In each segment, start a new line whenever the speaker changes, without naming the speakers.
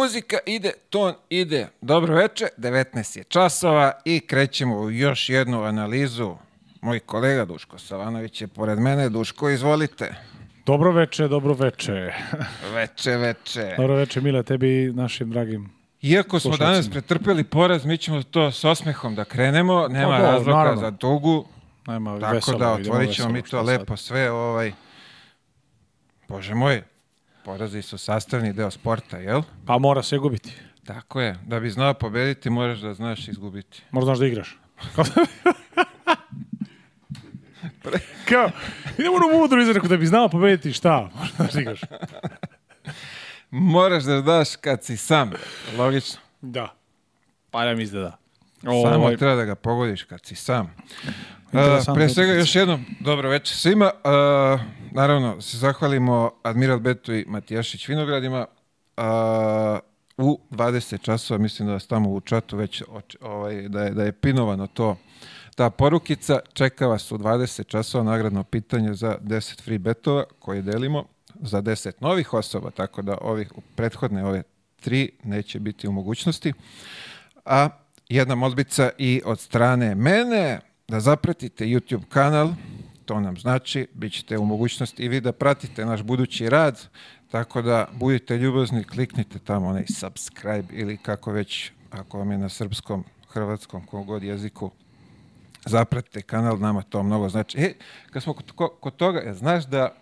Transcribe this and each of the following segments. muzika ide, ton ide. Dobro veče, 19 je časova i krećemo u još jednu analizu. Moj kolega Duško Savanović je pored mene. Duško, izvolite.
Dobro veče, dobro veče.
Veče, veče.
Dobro veče, Mila, tebi i našim dragim
Iako smo Slušacima. danas pretrpeli poraz, mi ćemo to s osmehom da krenemo. Nema Pa dobro, da, razloga naravno. za dugu. Nema, Tako da veselo, da idemo otvorit ćemo mi to šta sad. lepo sve. Ovaj. Bože moj, Porazi su sastavni deo sporta, jel?
Pa mora se gubiti.
Tako je. Da bi znao pobediti, moraš da znaš izgubiti. Možda znaš
da igraš. Kao, idemo na mudru izreku da bi znao pobediti šta. Možda znaš da igraš.
moraš da znaš kad si sam. Logično.
Da. Pa ja mislim
da da. Samo ovaj- treba da ga pogodiš kad si sam. Uh, pre svega da još jednom dobro večer svima. Uh, naravno, se zahvalimo Admiral Betu i Matijašić Vinogradima. Uh, u 20 časova, mislim da vas tamo u čatu već ovaj, da, je, da je pinovano to ta porukica. Čeka vas u 20 časova nagradno pitanje za 10 free betova koje delimo za 10 novih osoba, tako da ovih prethodne ove tri neće biti u mogućnosti. A jedna molbica i od strane mene, da zapratite YouTube kanal, to nam znači, bit ćete u mogućnosti i vi da pratite naš budući rad, tako da budite ljubazni, kliknite tamo onaj subscribe ili kako već, ako vam je na srpskom, hrvatskom, kogod god jeziku, zapratite kanal, nama to mnogo znači. E, kad smo kod, kod toga, ja, znaš da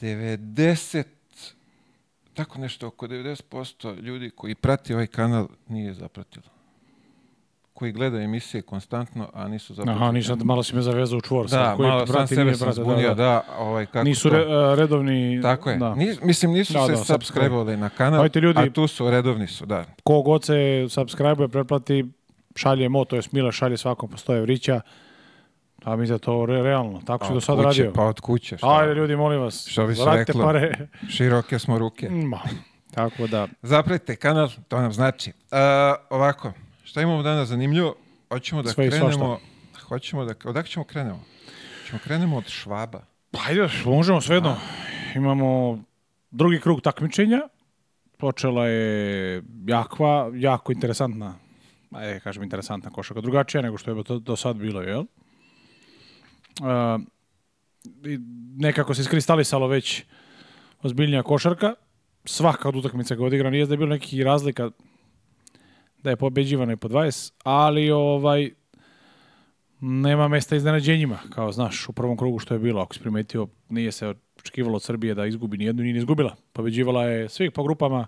90 tako nešto oko 90% ljudi koji prati ovaj kanal nije zapratilo koji gledaju emisije konstantno, a nisu započeli. Aha,
nisam, malo si me zavezao u čvor. Da,
sad, koji malo sam sebe sam da, zbunio, da, da,
ovaj, kako Nisu re, e, redovni...
Tako je. Da. Nis, mislim, nisu da, se da, subscribe na kanal, Ajte, ljudi, a tu su, redovni su, da.
Ko god se subscribe preplati, šalje mo, to je Mila šalje svakom postoje vrića, a mi za to re, realno, tako se do sad kuće, radio.
Pa od kuće. Šta,
Ajde, ljudi, molim vas, što bi se reklo, pare.
široke smo ruke.
Ma, tako da.
Zapratite kanal, to nam znači. Uh, ovako, Šta imamo danas zanimljivo? Hoćemo da Sve krenemo... Hoćemo da... Odak ćemo krenemo? Ćemo krenemo od Švaba.
Pa ajde, možemo sve jedno. Ah. Imamo drugi krug takmičenja. Počela je jakva, jako interesantna, ajde da kažem interesantna košaka, drugačija nego što je to do sad bilo, jel? Uh, nekako se iskristalisalo već ozbiljnija košarka. Svaka od utakmica koja je odigrana, nije da je bilo nekih razlika da je pobeđivano i po 20, ali ovaj nema mesta iznenađenjima, kao znaš, u prvom krugu što je bilo, ako si primetio, nije se očekivalo od Srbije da izgubi nijednu, nije ni izgubila. Pobeđivala je svih po grupama,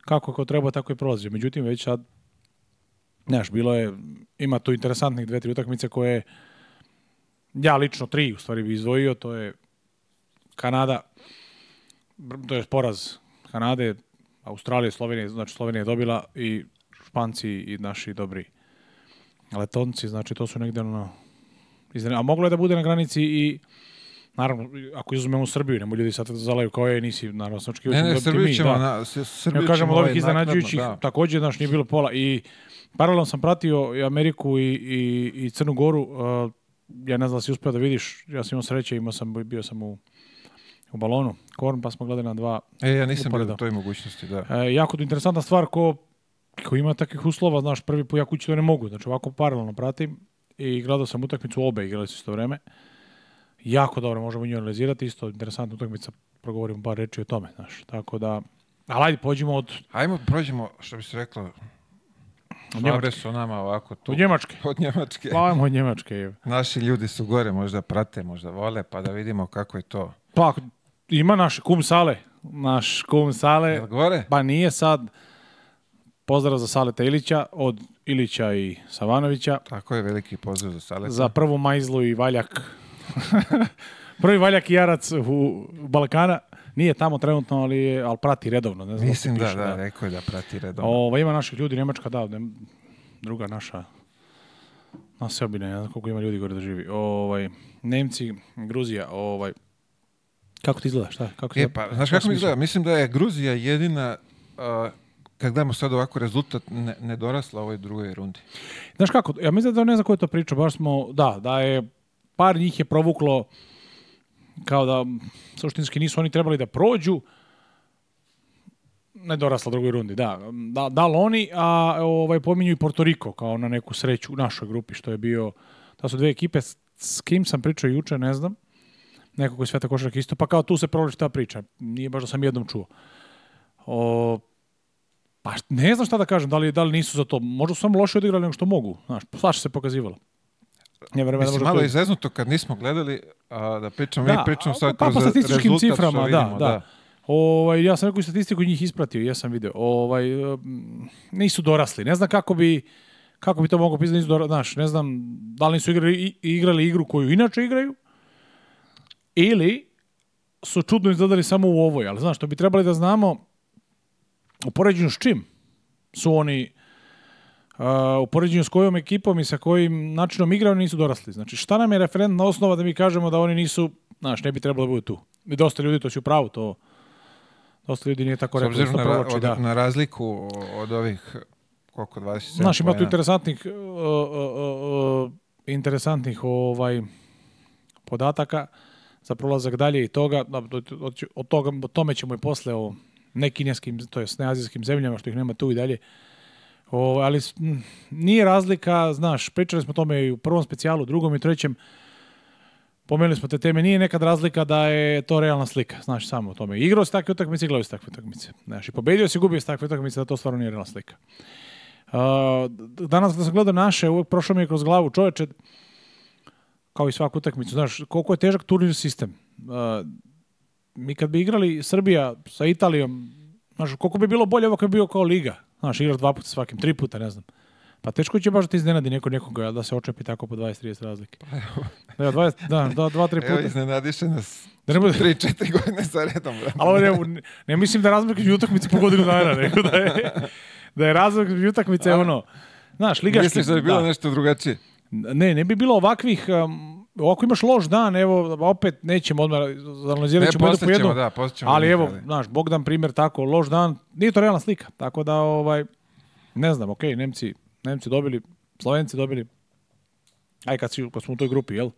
kako ko treba, tako i prolazi. Međutim, već sad, znaš, bilo je, ima tu interesantnih dve, tri utakmice koje ja lično tri u stvari bi izdvojio, to je Kanada, to je poraz Kanade, Australije, Slovenije, znači Slovenija je dobila i Španci i naši dobri letonci, znači to su negde ono... Izre... A moglo je da bude na granici i Naravno, ako izuzmemo Srbiju, nemo ljudi sad da zalaju kao je, nisi, naravno, sam
očekio
ne, ne, Srbiju ćemo, da. Na, Srbiju kažemo, ovaj ovih iznenađujućih, da. takođe, znaš, nije bilo pola. I paralelno sam pratio i Ameriku i, i, i Crnu Goru, uh, ja ne znam da si uspio da vidiš, ja sam imao sreće, imao sam, bio sam u, u balonu, Korn, pa smo gledali na dva
E, ja nisam uporeda. bio u toj mogućnosti, da. E,
jako interesantna stvar, ko Kako ima takvih uslova, znaš, prvi po ja kući to da ne mogu. Znači, ovako paralelno pratim i gledao sam utakmicu, obe igrali su isto vreme. Jako dobro možemo nju analizirati, isto interesantna utakmica, progovorimo par reči o tome, znaš. Tako da, ali ajde, pođimo od...
Ajmo, prođemo, što bi se reklo, od Njemačke. su nama ovako
tu. Od Njemačke.
Od Njemačke.
Plavamo
od
Njemačke.
Naši ljudi su gore, možda prate, možda vole, pa da vidimo kako je to. Pa,
ima naš kum sale. Naš kum sale. Jel
gore?
Pa nije sad Pozdrav za Saleta Ilića od Ilića i Savanovića.
Tako je, veliki pozdrav za Saleta.
Za prvu majzlu i Valjak. Prvi Valjak i Jarac u Balkana. Nije tamo trenutno, ali, ali prati redovno. Ne znam
Mislim da, piše, da, da, rekao je da prati redovno.
Ovo, ovaj, ima naših ljudi, Nemačka, da, druga naša na Srbine, ne znam koliko ima ljudi gore da živi. Ovaj, Nemci, Gruzija, ovaj, kako ti izgleda,
šta? Kako e, pa, znaš kako mi izgleda? Mislim da je Gruzija jedina uh, kad gledamo sad ovako rezultat, ne, ne dorasla ovoj drugoj rundi.
Znaš kako, ja mislim da ne znam koju to priča, baš smo, da, da je, par njih je provuklo kao da suštinski nisu oni trebali da prođu, ne dorasla drugoj rundi, da. Da, da li oni, a ovaj, pominju i Porto Riko kao na neku sreću u našoj grupi, što je bio, da su dve ekipe, s kim sam pričao juče, ne znam, nekog iz sveta košarka isto, pa kao tu se proliš ta priča, nije baš da sam jednom čuo. O, Pa ne znam šta da kažem, da li, da li nisu za to. Možda su samo loše odigrali nego što mogu. Znaš, Slaša se pokazivala.
Ne vremena Mislim, malo koji... kad nismo gledali, a, da pričamo, da, mi pričamo sad
pa, pa kroz pa, pa, statističkim ciframa, da, vidimo, da, da. da. Ovaj, ja sam neku statistiku njih ispratio, ja sam video. Ovaj, nisu dorasli. Ne znam kako bi, kako bi to mogao pisati, da nisu dorasli. Znaš, ne znam da li su igrali, igrali igru koju inače igraju, ili su čudno izgledali samo u ovoj, ali znaš, što bi trebali da znamo, U poređenju s čim su oni u poređenju s kojom ekipom i sa kojim načinom igra oni nisu dorasli. Znači šta nam je referentna osnova da mi kažemo da oni nisu, znaš, ne bi trebalo da budu tu. I dosta ljudi to će u pravu to dosta ljudi nije tako rekao. S obzirom na, da. od, da.
na razliku od ovih koliko 27
Znaš, ima tu interesantnih uh, uh, uh, interesantnih ovaj podataka za prolazak dalje i toga, da, od, od, od, toga, o tome ćemo i posle ovo ne kineskim, to je ne azijskim zemljama, što ih nema tu i dalje. O, ali m, nije razlika, znaš, pričali smo o tome i u prvom specijalu, drugom i trećem, pomenuli smo te teme, nije nekad razlika da je to realna slika, znaš, samo o tome. Igrao si takve utakmice, igrao si takve utakmice. Znaš, i pobedio si, gubio si takve utakmice, da to stvarno nije realna slika. Uh, danas da sam gledao naše, uvek prošlo mi je kroz glavu čoveče, kao i svaku utakmicu, znaš, koliko je težak turnir sistem. Uh, mi kad bi igrali Srbija sa Italijom, znaš, koliko bi bilo bolje ovo kad bi bio kao liga. Znaš, igraš dva puta svakim, tri puta, ne znam. Pa teško će baš da ti iznenadi neko nekoga da se očepi tako po 20-30 razlike. Pa da, 20, da, da, dva, tri puta.
Evo, iznenadiše nas da ne bude... 3-4 godine za redom.
Ali ne, ne, mislim da razmak između utakmice po godinu dana, nego da je, da je razmak između utakmice ono... Znaš, ligaški...
Misliš
da
bi bilo
da.
nešto drugačije?
Ne, ne bi bilo ovakvih um, Ovako imaš loš dan, evo, opet nećemo odmah, analizirat ćemo jednu po
jednu. Da,
ali evo, znaš, Bogdan primjer tako, loš dan, nije to realna slika. Tako da, ovaj, ne znam, ok, Nemci, Nemci dobili, Slovenci dobili, aj kad, si, kad smo u toj grupi, jel?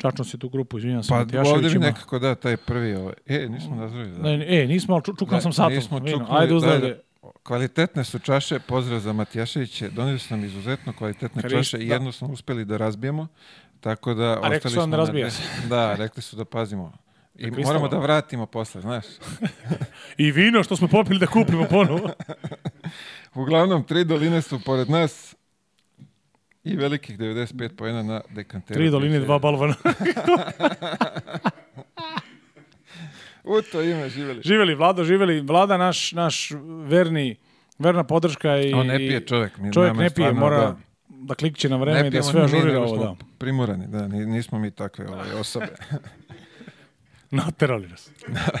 Čačno si tu grupu, izvinjam se. Pa ovdje mi
nekako da, taj prvi, ovaj. e, nismo nazvali. Da.
Ne, e, nismo, ali čukam sam satom. Nismo čukli, ajde da, da. uzdajde.
Kvalitetne su čaše, pozdrav za Matijaševiće, donijeli su nam izuzetno kvalitetne Krista. čaše i da. jedno smo uspjeli da razbijemo, Tako da... A rekli su
vam da razbija.
Da, rekli su da pazimo. I da moramo da vratimo posle, znaš.
I vino što smo popili da kupimo ponovo.
Uglavnom, tri doline su pored nas i velikih 95 pojena na dekanteru.
Tri doline, dva balvana.
U to ime, živeli.
Živeli, Vlado, živeli. Vlada, naš, naš verni, verna podrška. I,
On ne pije čovjek. Mi
čovjek ne pije, mora... Da da klikće na vreme i da sve ažurira ovo, da. Primorani,
da, nismo mi takve ove, ovaj, osobe.
Naterali nas.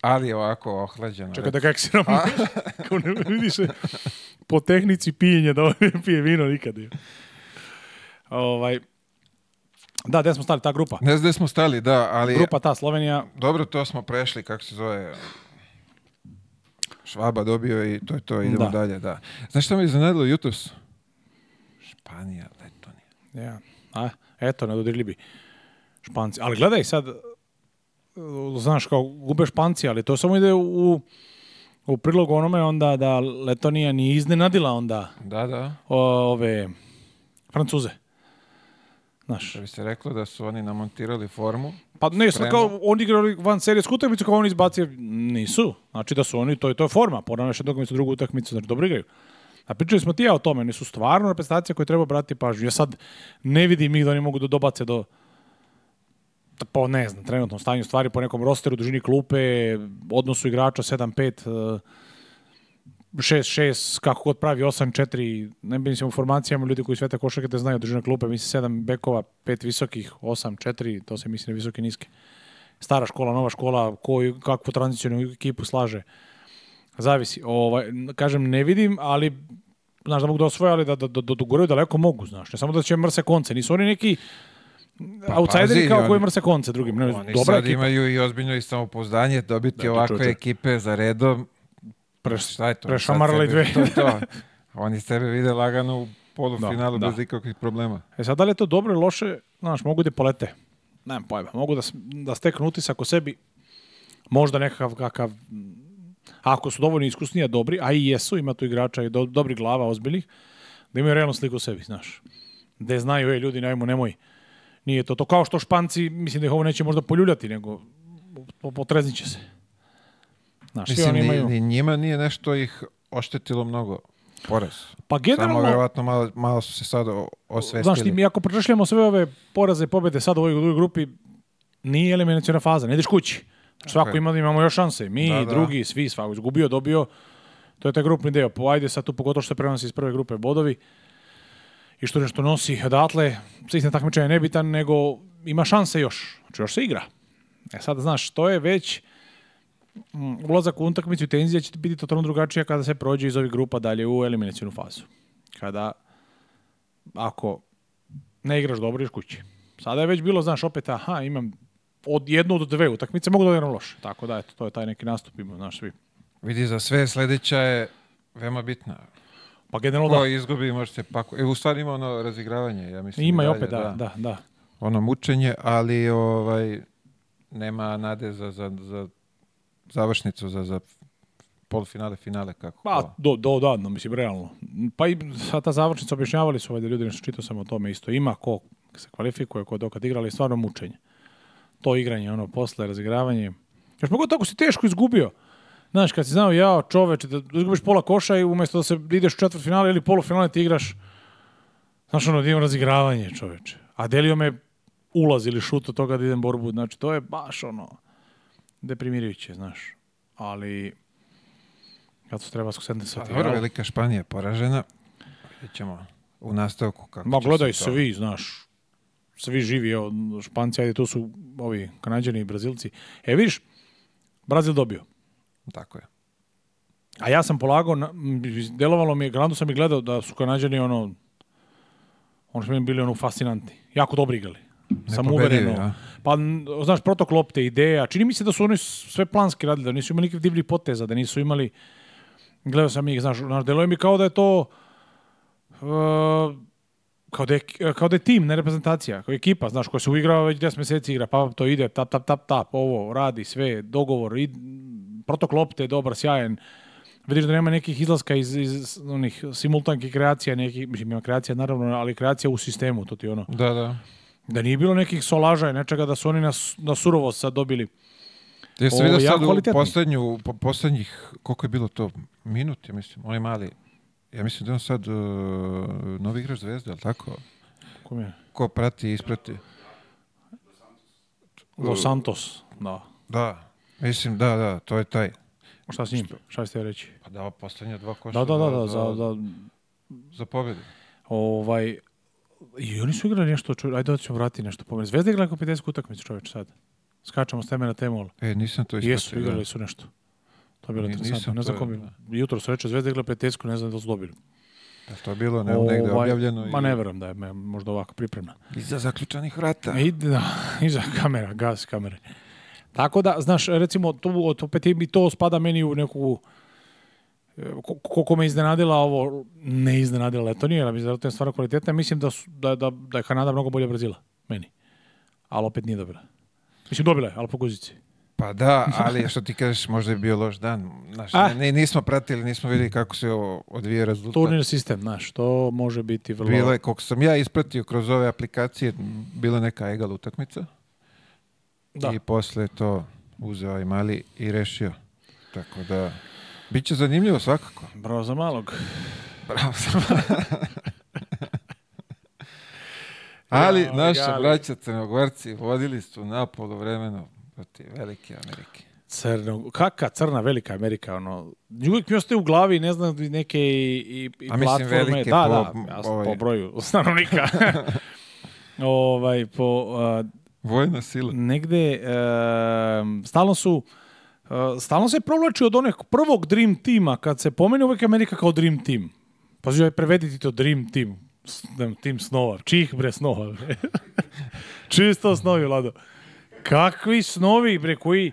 Ali ovako ohlađeno.
Čekaj da kak se nam... Kao ne vidi po tehnici pijenja da ovaj pije vino nikad. Ovaj, da, gde smo stali, ta grupa.
Ne znam gde smo stali, da, ali...
Grupa ta, Slovenija.
Dobro, to smo prešli, kako se zove, Švaba dobio i to je to, idemo da. dalje, da. Znaš mi me iznenadilo jutros? Španija, Letonija.
Ja, a, eto, dodirili bi Španci. Ali gledaj sad, znaš, kao gube Španci, ali to samo ide u, u prilog onome onda da Letonija ni iznenadila onda
da, da.
O, ove Francuze. Znaš.
Da bi se reklo da su oni namontirali formu
Pa ne, sad kao oni igrali van serijsku utakmicu, kao oni izbacio, nisu. Znači da su oni, to je, to je forma, ponavljaš jednu utakmicu, drugu utakmicu, znači dobro igraju. A pričali smo ti ja o tome, nisu stvarno reprezentacija koje treba brati pažnju. Ja sad ne vidim ih da oni mogu da dobace do da, po pa ne znam, trenutnom stanju stvari, po nekom rosteru, dužini klupe, odnosu igrača 7-5, 6-6, kako god pravi, 8-4, ne bih se u formacijama, ljudi koji sveta košarke te da znaju držine klupe, mislim 7 bekova, 5 visokih, 8-4, to se misli na visoke niske. Stara škola, nova škola, koju, kakvu tranzicijnu ekipu slaže, zavisi. Ovaj, kažem, ne vidim, ali znaš, da mogu da osvoje, ali da, da, da, da doguraju daleko mogu, znaš. Ne samo da će mrse konce, nisu oni neki pa, outsideri kao oni, koji mrse konce drugim. Ne, oni dobra sad ekipa.
imaju i ozbiljno i samopouzdanje dobiti da, ovakve čuče. ekipe za redom
Preš, šta
je to?
Prešamarali dve. To
to. Oni sebe vide lagano u da, polufinalu da, bez da. ikakvih problema.
E sad, da li je to dobro ili loše? Znaš, mogu da polete. Nemam pojma. Mogu da, da steknu utisak o sebi. Možda nekakav kakav ako su dovoljno iskusni, a dobri, a i jesu, ima tu igrača i do, dobri glava, ozbiljnih, da imaju realnu sliku o sebi, znaš. Da znaju, ej, ljudi, najmo, nemoj. Nije to to kao što španci, mislim da ih ovo neće možda poljuljati, nego potrezniće se.
Znaš, Mislim, oni imaju... ni, njima nije nešto ih oštetilo mnogo poraz. Pa generalno... Samo verovatno malo, malo su se sad osvestili. Znaš, ti, mi
ako pročešljamo sve ove poraze i pobede sad u ovoj drugoj grupi, nije eliminacijona faza, ne ideš kući. Svako okay. ima, imamo još šanse. Mi, da, da. drugi, da. svi, svako izgubio, dobio. To je taj grupni deo. Po, ajde sad tu pogotovo što se prenosi iz prve grupe bodovi i što nešto nosi odatle, sistem se takmičenje nebitan, nego ima šanse još. Znači još se igra. E sad, znaš, to je već Mm, ulazak u utakmicu i tenzija će biti totalno drugačija kada se prođe iz ovih grupa dalje u eliminacijnu fazu. Kada, ako ne igraš dobro, iš kući. Sada je već bilo, znaš, opet, aha, imam od jednu do dve utakmice, mogu da odigram loše. Tako da, eto, to je taj neki nastup, ima, znaš, svi.
Vidi, za sve sledeća je veoma bitna.
Pa generalno
da. Ko izgubi
možete pako. E,
u stvari ima ono razigravanje, ja mislim. Ima
i opet, da, da, da, da.
Ono mučenje, ali ovaj, nema nade za, za, za završnicu za, za polufinale, finale, kako?
Pa, do, do, da, no, mislim, realno. Pa i sad ta završnica objašnjavali su ovaj da ljudi, nešto čitao sam o tome isto. Ima ko se kvalifikuje, ko dokad igrali, stvarno mučenje. To igranje, ono, posle, razigravanje. Još pogotovo ako si teško izgubio. Znaš, kad si znao, jao, čoveče, da izgubiš pola koša i umjesto da se ideš u četvrt finale ili polufinale ti igraš, znaš, ono, da imam razigravanje, čoveče. A delio me ulaz ili šut od toga da idem borbu. Znači, to je baš ono deprimirajuće, znaš. Ali, kad su treba skusente pa sa
Dobro, Velika Španija je poražena. Vidjet ćemo u nastavku
kako Ma, gledaj se vi, znaš. Svi živi, evo, Španci, ajde, tu su ovi Kanadjani i Brazilci. E, vidiš, Brazil dobio.
Tako je.
A ja sam polagao, delovalo mi je, grandu sam i gledao da su Kanadjani ono, ono što mi bili ono fascinanti. Jako dobro igrali samouvereno. Ja. Pa, znaš, protok lopte, ideja. Čini mi se da su oni sve planski radili, da nisu imali nikakvih divljih poteza, da nisu imali... Gledao sam ih, znaš, znaš deluje mi kao da je to... Uh, kao da, je, kao da je tim, ne reprezentacija, kao ekipa, znaš, koja se uigrava već 10 meseci igra, pa to ide, tap, tap, tap, tap, ovo, radi, sve, dogovor, id, protok lopte je dobar, sjajan, vidiš da nema nekih izlaska iz, iz onih simultanki kreacija, nekih, mislim, ima kreacija naravno, ali kreacija u sistemu, to ti ono.
Da, da.
Da nije bilo nekih solažaja, nečega da su oni na, na da surovo sad dobili.
Da ovaj, ja Jeste vidio sad u poslednju, po, poslednjih, koliko je bilo to, minut, ja mislim, onaj mali, ja mislim da on sad uh, novi igrač zvezde, ali tako?
Kom je?
Ko prati i isprati?
Los Santos, da.
Da, mislim, da, da, to je taj.
Šta s njim? Šta ste reći?
Pa da, poslednja dva koša.
Da, da, da, da, da
za,
da, za,
za pobedu.
Ovaj, I oni su igrali nešto, čovječ, ajde da ćemo vratiti nešto pomenu. Zvezda igrala kao 50 utakmicu čovječ sad. Skačamo s teme na temu. Ali.
E, nisam to ispratio.
Jesu, da. igrali su nešto. To je bilo interesantno. Ne znam to... kom jutro su reče Zvezda igrala 50 ne znam da su dobili.
Da to je bilo ne, o, negde ovaj, objavljeno?
I... Ma
ne
verujem da je me, možda ovako pripremna.
Iza zaključanih vrata.
I, da, iza kamera, gas kamere. Tako da, znaš, recimo, to, opet i to spada meni u neku koliko me iznenadila ovo, ne iznenadila Letonija, ali mislim da Letonija je stvarno kvalitetna, mislim da, su, da, da, da je Kanada mnogo bolje Brazila, meni. Ali opet nije dobila. Mislim, dobila je, ali po guzici.
Pa da, ali što ti kažeš, možda je bio loš dan. Znaš, ah. ne, nismo pratili, nismo videli kako se odvija rezultat.
Turnir sistem, znaš, to može biti vrlo...
Bilo je, koliko sam ja ispratio kroz ove aplikacije, bila neka egal utakmica. Da. I posle to uzeo i mali i rešio. Tako da... Biće zanimljivo svakako.
Bravo za malog.
Bravo za malog. Ali ja, naša braća Crnogorci vodili su na polovremeno protiv Velike Amerike.
Crno, kaka crna velika Amerika, ono, uvijek mi ostaje u glavi, ne znam, neke i, i, i A platforme. Velike da,
po,
da, jasno, ovaj-, ovaj... po broju stanovnika. ovaj, po...
Uh, Vojna sila.
Negde, uh, stalno su Eh, stalno se provlači od onog prvog Dream Tima, kad se pomene uvek Amerika kao Dream Team. Pa joj, ti to Dream Team. Ne, tim snova. Čih bre snova. Bre. Čisto snovi, Lado. Kakvi snovi, bre, koji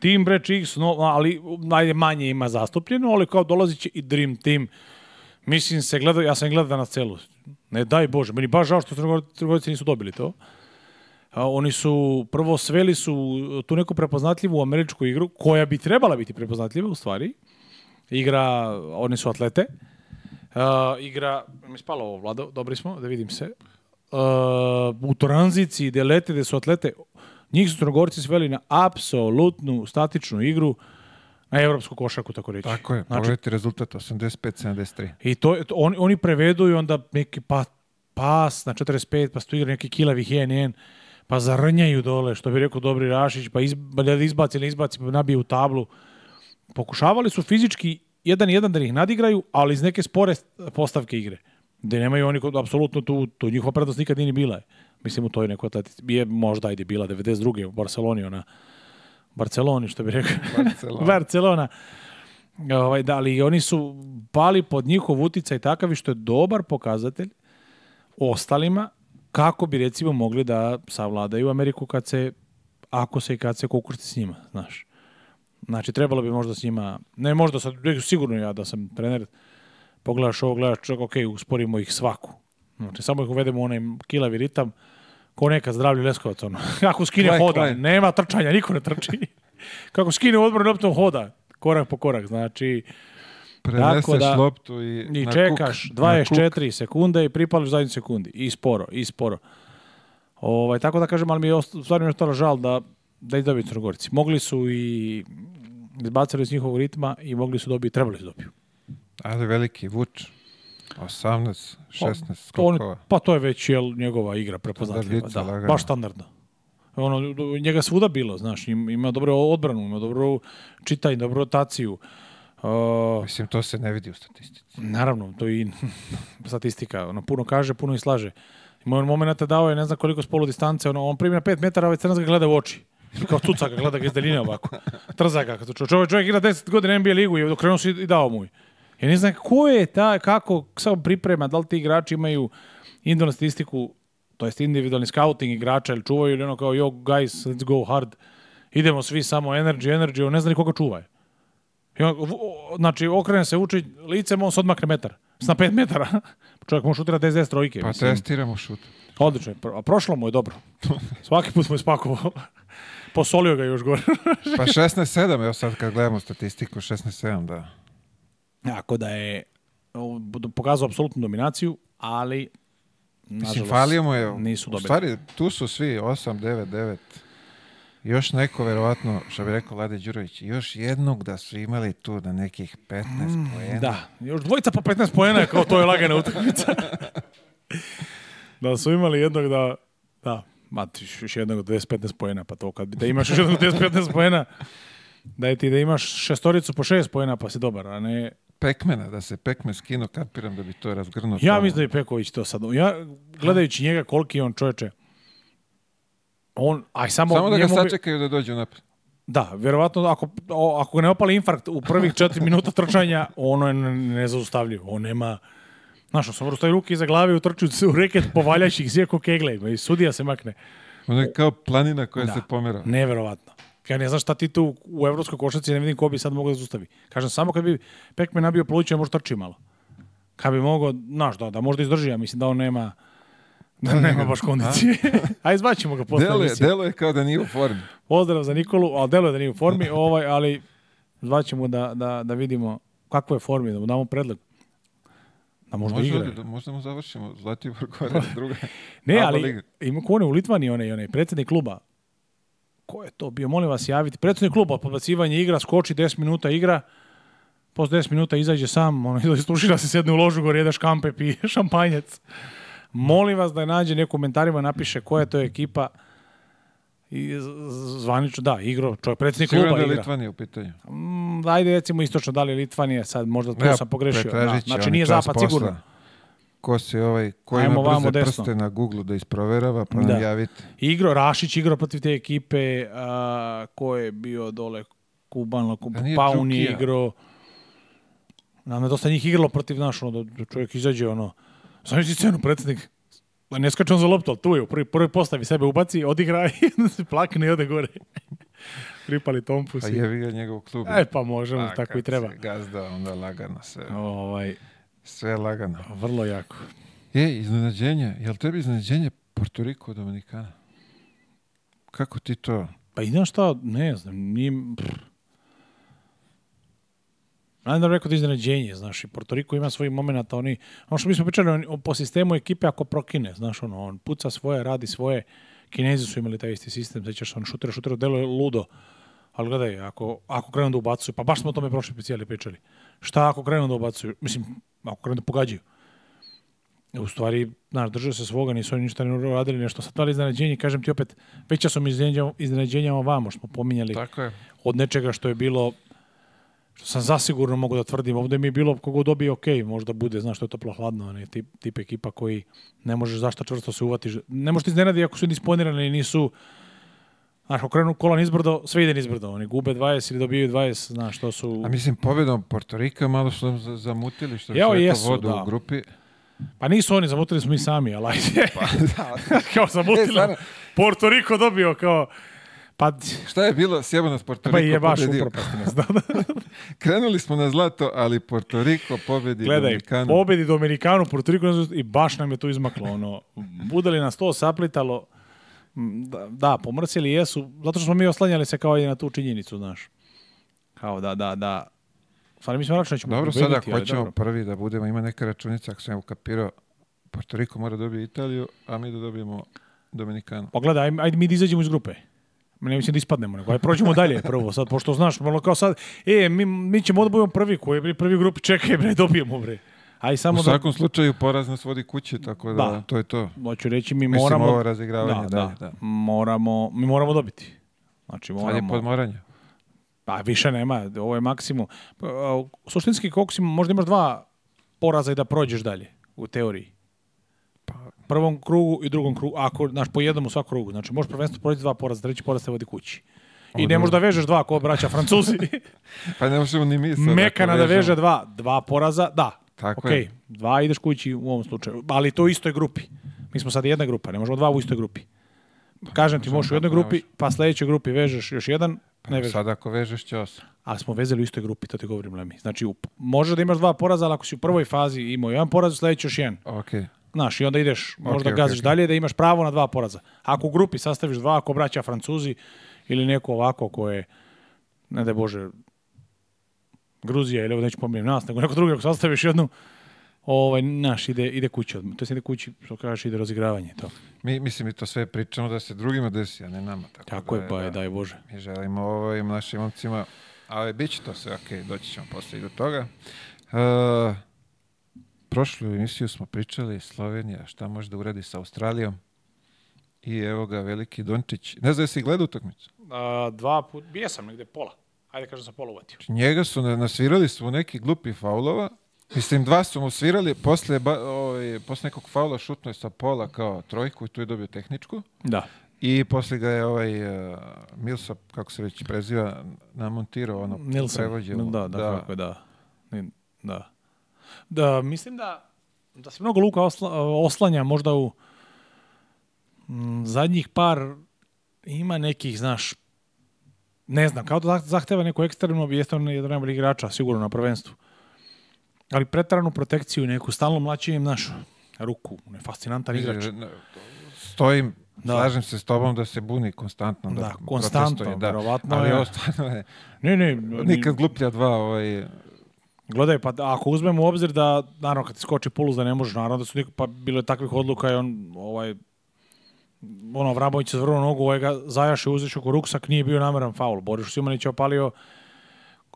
tim bre čih snova, ali najmanje ima zastupljeno, ali kao dolazi će i Dream Team. Mislim se gleda, ja sam gledao na celu. Ne daj Bože, meni baš žao što Crnogorci nisu dobili to oni su prvo sveli su tu neku prepoznatljivu američku igru koja bi trebala biti prepoznatljiva u stvari. Igra, oni su atlete. Uh, igra, mi spalo ovo, Vlado, dobri smo, da vidim se. Uh, u tranziciji gde lete, gde su atlete, njih su Crnogorci sveli na apsolutnu statičnu igru na evropsku košarku, tako reći.
Tako je, znači- pogledajte rezultat 85-73.
I to, to on, oni prevedu i onda neki pa, pas na 45, pa su igra neki kilavi hen, hen pa zarnjaju dole, što bi rekao Dobri Rašić, pa iz, da izbaci, ne izbaci, pa nabije u tablu. Pokušavali su fizički jedan jedan da ih nadigraju, ali iz neke spore postavke igre. Da nemaju oni, apsolutno tu, tu njihova prednost nikad nije bila. Mislim u toj nekoj atletici. Je možda ajde bila 92. u Barceloni, ona Barceloni, što bi rekao. Barcelona. Barcelona. Ovaj, da, ali oni su pali pod njihov uticaj takav što je dobar pokazatelj ostalima kako bi recimo mogli da savladaju Ameriku kad se, ako se i kad se kukursti s njima, znaš. Znači, trebalo bi možda s njima, ne možda sad, sigurno ja da sam trener, pogledaš ovo, gledaš čak, ok, usporimo ih svaku. Znači, samo ih uvedemo u onaj kilavi ritam, ko neka zdravlju Leskovac, ono. Kako skine klaj, hoda, klaj. nema trčanja, niko ne trči. Kako skine odbranu, optom hoda, korak po korak, znači
preneseš tako da, loptu i,
i na čekaš 24 sekunde i pripališ zadnju sekundi. I sporo, i sporo. Ovaj, tako da kažem, ali mi je stvarno ostalo žal da, da i dobiju Crnogorci. Mogli su i izbacili iz njihovog ritma i mogli su dobiti, trebali su dobiju.
Ali veliki Vuč, 18, 16 pa, skokova. On,
pa to je već jel, njegova igra prepoznatljiva. Da, lagano. baš standardno. Ono, njega svuda bilo, znaš, ima dobro odbranu, ima dobro čitaj, dobro rotaciju.
Uh, Mislim, to se ne vidi u statistici.
Naravno, to i statistika. Ono, puno kaže, puno i slaže. Moj on dao je ne znam koliko s polu distance, ono, on primi na 5 metara, ovaj crnac ga gleda u oči. I kao tuca ga, gleda ga iz daljine ovako. Trza ga. Čovjek, čovjek igra 10 godina NBA ligu i okrenuo se i dao mu. Ja ne znam ko je ta, kako samo priprema, da li ti igrači imaju individualnu statistiku, to jest individualni scouting igrača, ili čuvaju ili ono kao, yo guys, let's go hard, idemo svi samo energy, energy, ne zna ni koga čuvaju. I on, znači, okrene se Vučić licem, on se odmakne metar. S na 5 metara. Čovjek mu šutira 10 trojke.
Pa mislim. testiramo šut.
Odlično. A prošlo mu je dobro. Svaki put smo je Posolio ga još gore.
pa 16-7, evo sad kad gledamo statistiku, 16-7, da.
Ako da je pokazao apsolutnu dominaciju, ali
Mislim, falio mu je. Nisu u stvari, tu su svi, 8, 9, 9 još neko, verovatno, što bi rekao Lade Đurović, još jednog da su imali tu na nekih 15 mm, poena.
Da, još dvojica po 15 poena, kao to je lagana utakmica. da su imali jednog da, da, matiš još jednog od 10-15 poena, pa to kad bi da imaš još jednog od 10-15 poena, da ti da imaš šestoricu po 6 poena, pa si dobar, a ne
Pekmena, da se Pekmen skino, kapiram da bi to razgrnuo.
Ja mislim
da
je Peković to sad. Ja, gledajući njega koliki je on čoveče, On, aj samo,
samo da ga sačekaju da dođe napred.
Da, vjerovatno ako, ako ne opali infarkt u prvih četiri minuta trčanja, ono je nezaustavljivo. On nema... Znaš, on samo stoji ruke iza glave i utrčuju u reket povaljajući ih kegle. I sudija se makne.
On je kao planina koja da, se pomera. Da,
Neverovatno. Ja ne znam šta ti tu u evropskoj košaci ne vidim ko bi sad mogao da zustavi. Kažem, samo kad bi Pekme nabio pluća, možda trči malo. Kad bi mogao, znaš, da, da možda izdrži, ja mislim da on nema... Da nema baš kondicije. Ajde, zvaćemo ga posle delo
je, delo je kao da nije u formi.
Pozdrav za Nikolu, ali delo je da nije u formi, ovaj, ali zvaćemo da, da, da vidimo kakvo je formi, da mu damo predlog.
Da možda možda, igra. Da, možda mu završimo Zlatibor gore pa, druga.
ne, ali liga. ima kone u Litvani, onaj, onaj predsednik kluba. Ko je to bio? Molim vas javiti. Predsednik kluba, podbacivanje igra, skoči 10 minuta igra, posle 10 minuta izađe sam, ono, izađe, stušira se, sedne u ložu gore, jede škampe, pije šampanjac. Molim vas da nađe neko u komentarima napiše koja je to ekipa i zvanično, da, igro, čovjek, predsjednik Sigurno da je Litvanija
u pitanju.
Mm, ajde, recimo istočno, da li je Litvanija, sad možda tu ja, sam pogrešio. Da, znači, nije zapad, posla. sigurno.
Ko se ovaj, ko Ajmo ima brze desno. prste na Google da isproverava, pa nam da. javite.
Igro, Rašić igro protiv te ekipe, a, ko je bio dole, Kuban, Kuban, Paun igro. Nam je dosta njih igralo protiv našo, ono, da-, da čovjek izađe, ono, Znaš ti cenu predsednik? Ne skače on za loptu, ali tu je u prvi, prvi postavi sebe, ubaci, odigra i se plakne i ode gore. Pripali tompus. Pa
jevi ga njegov klub.
E, pa možemo, A, pa tako i treba.
Gazda, onda lagano sve.
Ovaj,
sve lagano.
Vrlo jako.
E, iznenađenje. Je li tebi iznenađenje Porto Riko Dominikana? Kako ti to...
Pa idem šta, ne znam, nije... Pff. Nadam da rekao da iznenađenje, znaš, i Porto Riko ima svojih momenata, oni, ono što mi smo pričali, on, po sistemu ekipe ako prokine, znaš, ono, on puca svoje, radi svoje, Kinezi su imali taj isti sistem, sećaš, on šutira, šutira, delo je ludo, ali gledaj, ako, ako krenu da ubacuju, pa baš smo o tome prošli specijali pričali, šta ako krenu da ubacuju, mislim, ako krenu da pogađaju, u stvari, znaš, držao se svoga, nisu oni ništa ne uradili, nešto sa ali iznenađenje, kažem ti opet, veća su mi iznenađenja, iznenađenja ovamo, što smo pominjali,
Tako je. od nečega
što je bilo Što sam zasigurno mogu da tvrdim, ovdje mi je bilo kogo dobije ok, možda bude, znaš, to je toplo hladno, ne, tip, tip ekipa koji ne možeš zašta čvrsto se uvatiš. Ne možeš iznenadi ako su disponirani i nisu, Znaš, ako krenu kola nizbrdo, sve ide izbrdo, Oni gube 20 ili dobiju 20, znaš,
što
su...
A mislim, pobjedom Portorika malo su zamutili što je to vodu da. u grupi.
Pa nisu oni, zamutili smo mi sami, ali ajde. Pa, da. kao zamutili. E, Riko dobio kao...
Pa, Šta je bilo? Sjebano s
Porto Riko Pa je baš upropasti
nas, Krenuli smo na zlato, ali Porto Riko pobedi Gledaj, Dominikanu.
pobedi Dominikanu, Porto Riko i baš nam je to izmaklo. Ono, budali nas to saplitalo, mm, da, da, pomrcili jesu, zato što smo mi oslanjali se kao i na tu činjenicu, znaš. Kao da, da, da. Stvarno mi smo računali ćemo
Dobro, sada ako hoćemo dobro. prvi da budemo, ima neka računica, ako sam je ukapirao, Porto Riko mora da dobiti Italiju, a mi da dobijemo Dominikanu.
Pa gledaj, ajde mi da izađemo iz grupe ne mislim da ispadnemo, nego aj prođemo dalje prvo sad, pošto znaš, malo kao sad, e, mi, mi ćemo da budemo prvi, koji je prvi grupi, čekaj bre, dobijemo bre.
Aj samo u da- svakom da... slučaju poraz nas vodi kuće, tako da, da, to je to.
Hoću reći, mi moramo... Mislim, ovo
razigravanje, da, da, da, da.
Moramo, mi moramo dobiti. Znači, moramo... Sad je
podmoranje.
Pa više nema, ovo je maksimum. Pa, suštinski, koliko si, možda imaš dva poraza i da prođeš dalje, u teoriji prvom krugu i drugom krugu, ako, znaš, po jednom u svakom krugu. Znači, možeš prvenstvo proći dva poraza, treći poraz se vodi kući. I ne možeš da vežeš dva ko braća Francuzi.
pa ne možemo ni mi
sa Mekana da veže dva, dva poraza, da.
Tako okay. je.
Dva ideš kući u ovom slučaju, ali to u istoj grupi. Mi smo sad jedna grupa, ne možemo dva u istoj grupi. Pa Kažem ti, možeš u jednoj grupi, pa sledećoj grupi vežeš još jedan, pa ne vežeš.
Sad ako vežeš će osam.
Ali smo vezali u istoj grupi, to ti govorim, Lemi. Znači, u, možeš da imaš dva poraza, ali ako si u prvoj fazi imao jedan poraz, sledeći još jedan.
Okay.
Znaš, i onda ideš, možda okay, gaziš okay, dalje, da imaš pravo na dva poraza. Ako u grupi sastaviš dva, ako braća Francuzi ili neko ovako koje, ne da Bože, Gruzija ili ovo neću pomijem nas, nego neko drugi ako sastaviš jednu, ovaj, naš, ide, ide kući odmah. To se ide kući, što kažeš, ide razigravanje. To.
Mi,
mislim,
mi to sve pričamo da se drugima desi, a ne nama.
Tako, tako
da
je, pa je, da, daj Bože.
Mi želimo ovim našim momcima, ali bit će to sve, ok, doći ćemo posle i do toga. Uh, prošlu emisiju smo pričali Slovenija, šta može da uradi sa Australijom. I evo ga, veliki Dončić. Ne znam, jesi gledao utakmicu?
dva put, bio sam negde pola. Ajde kažem sam pola uvatio.
Znači, njega su nasvirali su neki glupi faulova. Mislim, dva su mu svirali, posle, ba, ovaj, posle nekog faula šutno je sa pola kao trojku i tu je dobio tehničku.
Da.
I posle ga je ovaj uh, eh, Milsap, kako se već preziva, namontirao ono Nilsson. prevođeno.
Da, da, da. Kako, da. da da mislim da, da se mnogo Luka osla, oslanja možda u m, mm, zadnjih par ima nekih, znaš, ne znam, kao da zahteva neku ekstremno objestavno jedan najboljih igrača, sigurno na prvenstvu. Ali pretranu protekciju neku, stalno mlačenjem našu ruku, ne je fascinantan igrač.
Stojim, da. slažem se s tobom da se buni konstantno. Da, da konstantno, da. verovatno Ali je. Ostane, ne, ne, nikad gluplja dva ovaj,
Gledaj, pa da, ako uzmemo u obzir da, naravno, kad ti skoči puls da ne možeš, naravno da su niko, pa bilo je takvih odluka i on, ovaj, ono, Vrabović se zvrnuo nogu, ovaj ga zajaše uzeš oko ruksak, nije bio nameran faul. Boriš Simanić je opalio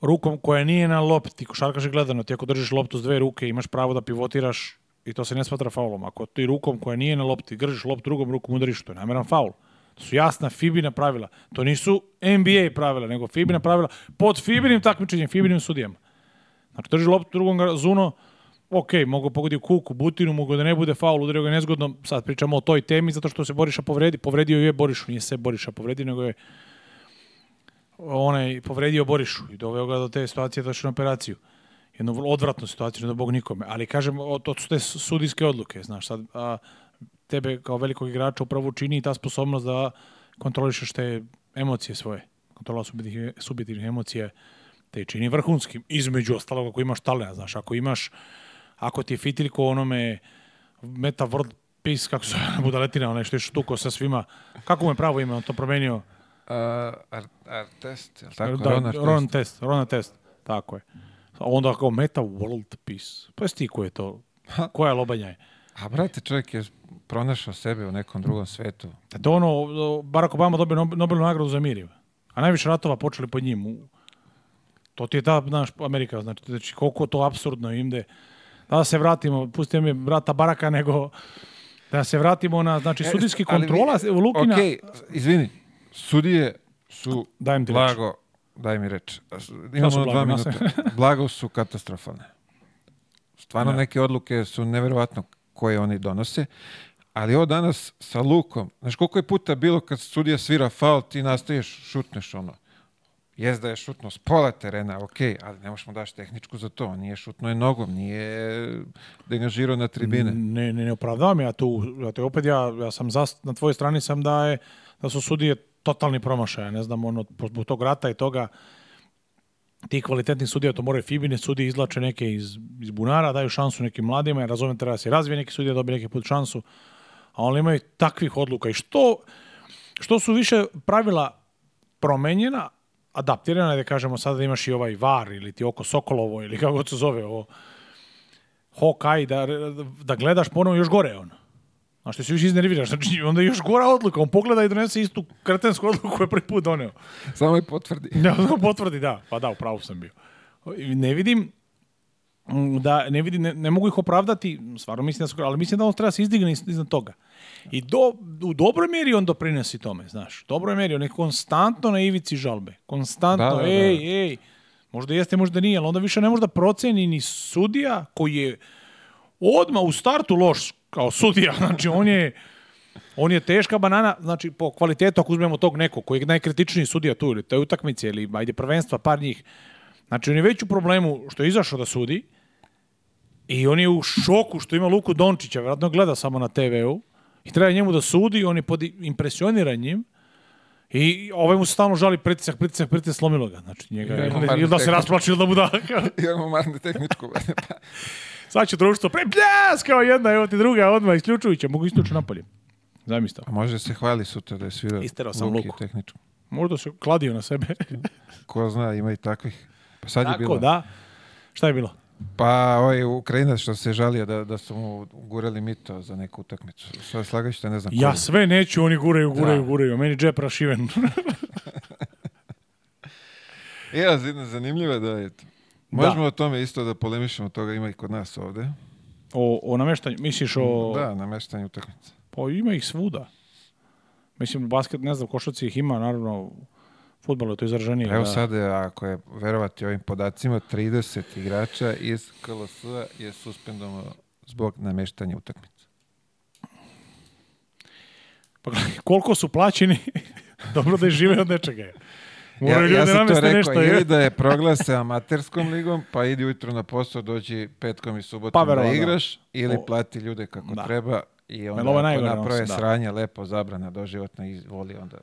rukom koja nije na lopti, košarkaš je gledano, ti ako držiš loptu s dve ruke, imaš pravo da pivotiraš i to se ne smatra faulom. Ako ti rukom koja nije na lopti, držiš loptu drugom rukom udariš, to je nameran faul. To su jasna Fibina pravila. To nisu NBA pravila, nego Fibina pravila pod Fibinim takmičenjem, Fibinim sudijama. Znači, drži loptu drugom Zuno, ok, mogu pogodi u kuku, butinu, mogu da ne bude faul, udario ga nezgodno, sad pričamo o toj temi, zato što se Boriša povredi, povredio je Borišu, nije se Boriša povredi, nego je onaj povredio Borišu i doveo ga do te situacije da na operaciju. Jednu vrlo odvratnu situaciju, ne da bog nikome. Ali kažem, to su te sudijske odluke, znaš, sad a, tebe kao velikog igrača upravo čini ta sposobnost da kontrolišeš te emocije svoje, kontrola subjetivnih, subjetivnih emocije, je te čini vrhunskim, između ostalog ako imaš talena, znaš, ako imaš, ako ti je fitiljko onome Meta World Peace, kako se budaletina, onaj što je štuko sa svima, kako mu je pravo ime, on to promenio? Uh,
art, art test, je
tako? Da, Ron, Ron test, Ron test, tako je. Onda kao Meta World Peace, pa jesi ko je to, koja lobanja je?
A brate, čovjek je pronašao sebe u nekom drugom svetu.
Da ono, Barack Obama dobio Nobelu nagradu za mir, a najviše ratova počeli pod njim. To ti je ta, znaš, Amerika, znači, znači koliko to absurdno imde. Da se vratimo, pustite mi brata Baraka, nego da se vratimo na, znači, e, sudijski kontrola vi, Lukina. Okej,
okay, izvini, sudije su Dajem ti blago, reč. daj mi reč, imamo da blago, dva minuta, blago su katastrofalne. Stvarno ja. Da. neke odluke su neverovatno koje oni donose, ali ovo danas sa Lukom, znaš koliko je puta bilo kad sudija svira faul, ti nastaješ, šutneš ono. Jes da je šutno s pola terena, ok, ali ne možemo daš tehničku za to. nije šutno je nogom, nije denažirao da na tribine.
Ne, ne, ne opravdavam ja tu. Zato opet ja, ja sam za, na tvojoj strani sam da, je, da su sudije totalni promašaj. Ne znam, ono, zbog tog rata i toga ti kvalitetni sudija, to moraju Fibine sudije, izlače neke iz, iz bunara, daju šansu nekim mladima, ja razumijem treba da se razvije neki sudija, dobije neki put šansu, a oni imaju takvih odluka. I što, što su više pravila promenjena, adaptirana, da kažemo sada da imaš i ovaj var ili ti oko Sokolovo ili kako se zove ovo Hawkeye, da, da gledaš ponovo još gore on. Znaš, što se više iznerviraš, znači onda još gora odluka, on pogleda i donese istu kretensku odluku koju
je
prvi put doneo.
Samo i potvrdi. Ne, samo
potvrdi, da, pa da, upravo sam bio. Ne vidim, mm, da, ne vidim, ne, ne mogu ih opravdati, stvarno mislim da su, ali mislim da on treba da se izdigne iz, iznad toga. I do, u dobroj meri on doprinosi tome, znaš. U dobroj meri, on je konstantno na ivici žalbe. Konstantno, da, da, da. ej, ej. Možda jeste, možda nije, ali onda više ne može da proceni ni sudija koji je odma u startu loš kao sudija. Znači, on je... On je teška banana, znači po kvalitetu ako uzmemo tog nekog koji je najkritičniji sudija tu ili te utakmice ili ajde prvenstva par njih. Znači on je već u problemu što je izašao da sudi i on je u šoku što ima Luku Dončića, vjerojatno gleda samo na TV-u I treba njemu da sudi, on je pod impresioniranjem i ovaj mu se stalno žali pritisak, pritisak, pritisak, slomilo ga. Znači, njega, ja, ili, ili da se rasplači, da budaka. Ja
Imamo marnu tehničku. Pa.
Sad će društvo pre, bljas, kao jedna, evo ti druga, odmah isključujuća, mogu isključiti napolje. Zamistav.
A može se hvali sutra da je svirao Isterao sam Luku. Tehničku.
Možda se kladio na sebe.
Ko zna, ima i takvih. Pa sad Tako, je bilo. da.
Šta je bilo?
Pa, ovaj Ukrajinac što se žalio da, da su mu gurali mito za neku utakmicu. Sve slagašte, ne znam.
Ja koju. sve neću, oni guraju, guraju, da. guraju. Meni džep rašiven.
ja, zanimljivo je da je. to. Možemo da. o tome isto da polemišemo, toga ima i kod nas ovde.
O, o nameštanju, misliš o...
Mm, da,
nameštanju
utakmice.
Pa ima ih svuda. Mislim, basket, ne znam, košaci ih ima, naravno, futbolu je izraženije.
Evo da... sad, e, ako je verovati ovim podacima, 30 igrača iz KLS-a je suspendovano zbog nameštanja utakmica.
Pa koliko su plaćeni, dobro da žive od nečega je.
Ja, ja sam da to rekao, nešto, ili da je proglase amaterskom ligom, pa idi ujutro na posao, dođi petkom i subotom pa, da igraš, da. ili o, plati ljude kako da. treba i onda naprave da. sranje, lepo zabrana doživotno i voli onda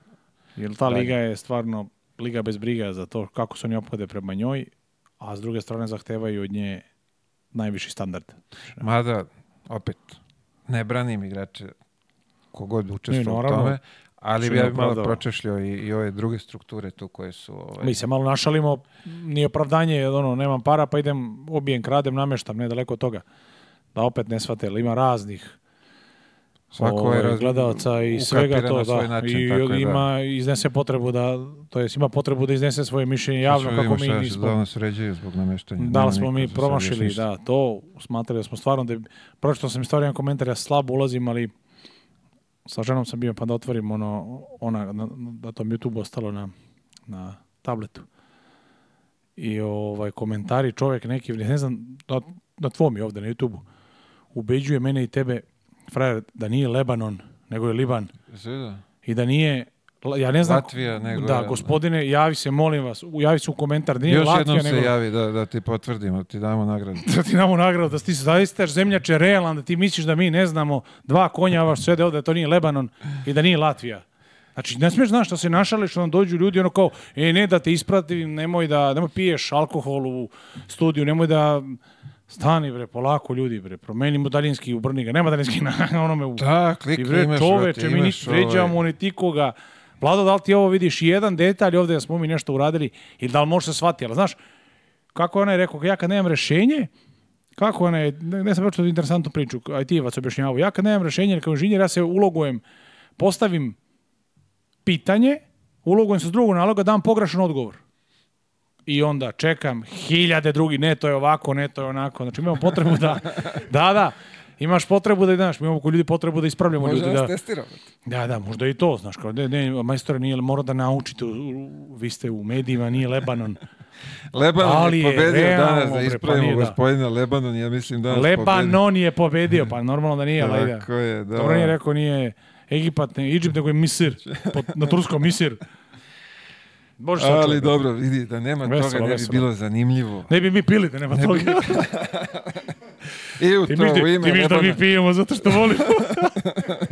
Jer ta liga je stvarno liga bez briga za to kako se oni ophode prema njoj, a s druge strane zahtevaju od nje najviši standard.
Mada, opet, ne branim igrače kogod učestvuje u tome, ali bi ja bi malo da- pročešljio i, i ove druge strukture tu koje su... Ovaj...
Mi se malo našalimo, nije opravdanje, ono, nemam para pa idem, obijem, kradem, nameštam, nedaleko od toga. Da opet ne shvate, ima raznih
Svako ovaj, je gledalca
i
svega to, da.
Način, I tako da. ima, da. iznese potrebu da, to jest ima potrebu da iznese svoje mišljenje javno
kako mi nismo. Da nas ređaju zbog nameštanja.
Da li smo mi promašili, da, to smatrali da smo stvarno da, pročitao sam istorijan komentar, ja slabo ulazim, ali sa ženom sam bio pa da otvorim ono, ona, na, da tom YouTube ostalo na, na tabletu. I ovaj, komentari čovjek neki, ne znam, na, da, na tvom je ovdje na YouTube-u, ubeđuje mene i tebe frajer, da nije Lebanon, nego je Liban. Zida. I da nije ja ne znam. Latvija, nego,
da,
gospodine, javi se, molim vas, javi se u komentar. Da nije Još Latvija,
jednom se javi da, da ti potvrdimo, da ti damo nagradu.
da ti damo nagradu, da ti zaista zemljače realan, da ti misliš da mi ne znamo dva konja, vaš sve da to nije Lebanon i da nije Latvija. Znači, ne smiješ, znaš, da se našali što da nam dođu ljudi, ono kao, e, ne da te ispratim, nemoj da, nemoj piješ alkohol u studiju, nemoj da Stani bre, polako ljudi bre, promenimo daljinski, ubrni ga, nema daljinski na onome u...
Da, klik, I bre, imaš, čoveče,
mi niti pređamo, ovaj... niti koga. Vlado, da li ti ovo vidiš jedan detalj ovde da smo mi nešto uradili i da li može se shvatiti, ali znaš, kako ona je rekao, ja kad nemam rešenje, kako ona je, ne sam pročito interesantnu priču, aj ti evac objašnjavao, ja kad nemam rešenje, kao inženjer, ja se ulogujem, postavim pitanje, ulogujem se s drugog naloga, dam pogrešan odgovor i onda čekam hiljade drugi, ne to je ovako, ne to je onako. Znači imamo potrebu da, da, da, imaš potrebu da znaš, mi imamo koji ljudi potrebu da ispravljamo Može ljudi. Možda da, da, da, možda i to, znaš, kao, ne, ne, majstore, nije, mora da naučite, vi ste u medijima, nije Lebanon.
Lebanon Ali je pobedio je danas, da pa ispravimo pa gospodina Lebanon, ja mislim danas
Lebanon pobedio. je pobedio, pa normalno da nije,
Tako je, da.
Dobro
nije
rekao, nije Egipat, ne Iđip, nego je Misir, po, na turskom Misir.
Bože Ali čovjek. dobro, vidi, da nema veselo, toga ne veselo. bi bilo zanimljivo.
Ne bi mi pili da nema ne toga. I u ti to miš, ime. Ti miš da mi pijemo zato što volimo.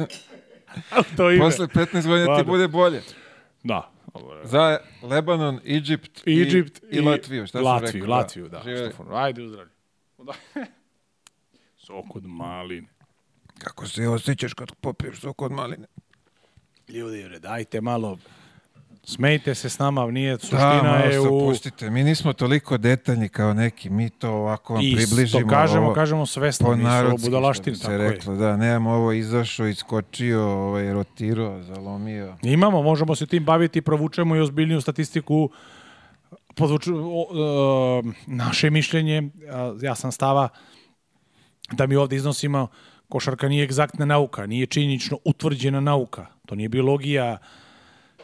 to ime. Posle 15 godina ti bude bolje.
Da.
Za Lebanon, Egypt, Egypt i, i, i Latviju. Šta Latviju,
rekao? Da, Latviju, da.
da. Štefan,
ajde uzdravlje. Sok od maline.
Kako se osjećaš kad popiješ sok od maline?
Ljudi, dajte malo Smejte se s nama, nije da, suština da, malo je
u... Pustite. Mi nismo toliko detaljni kao neki, mi to ovako vam I približimo. I to
kažemo, ovo, kažemo svesno, po nisu budalaštin, tako se
reklo, je. Da, nemamo ovo izašao, iskočio, ovaj, rotirao, zalomio.
Imamo, možemo se tim baviti, provučemo i ozbiljniju statistiku podvuču, o, o, naše mišljenje, ja sam stava da mi ovde iznosimo košarka nije egzaktna nauka, nije činjenično utvrđena nauka. To nije biologija,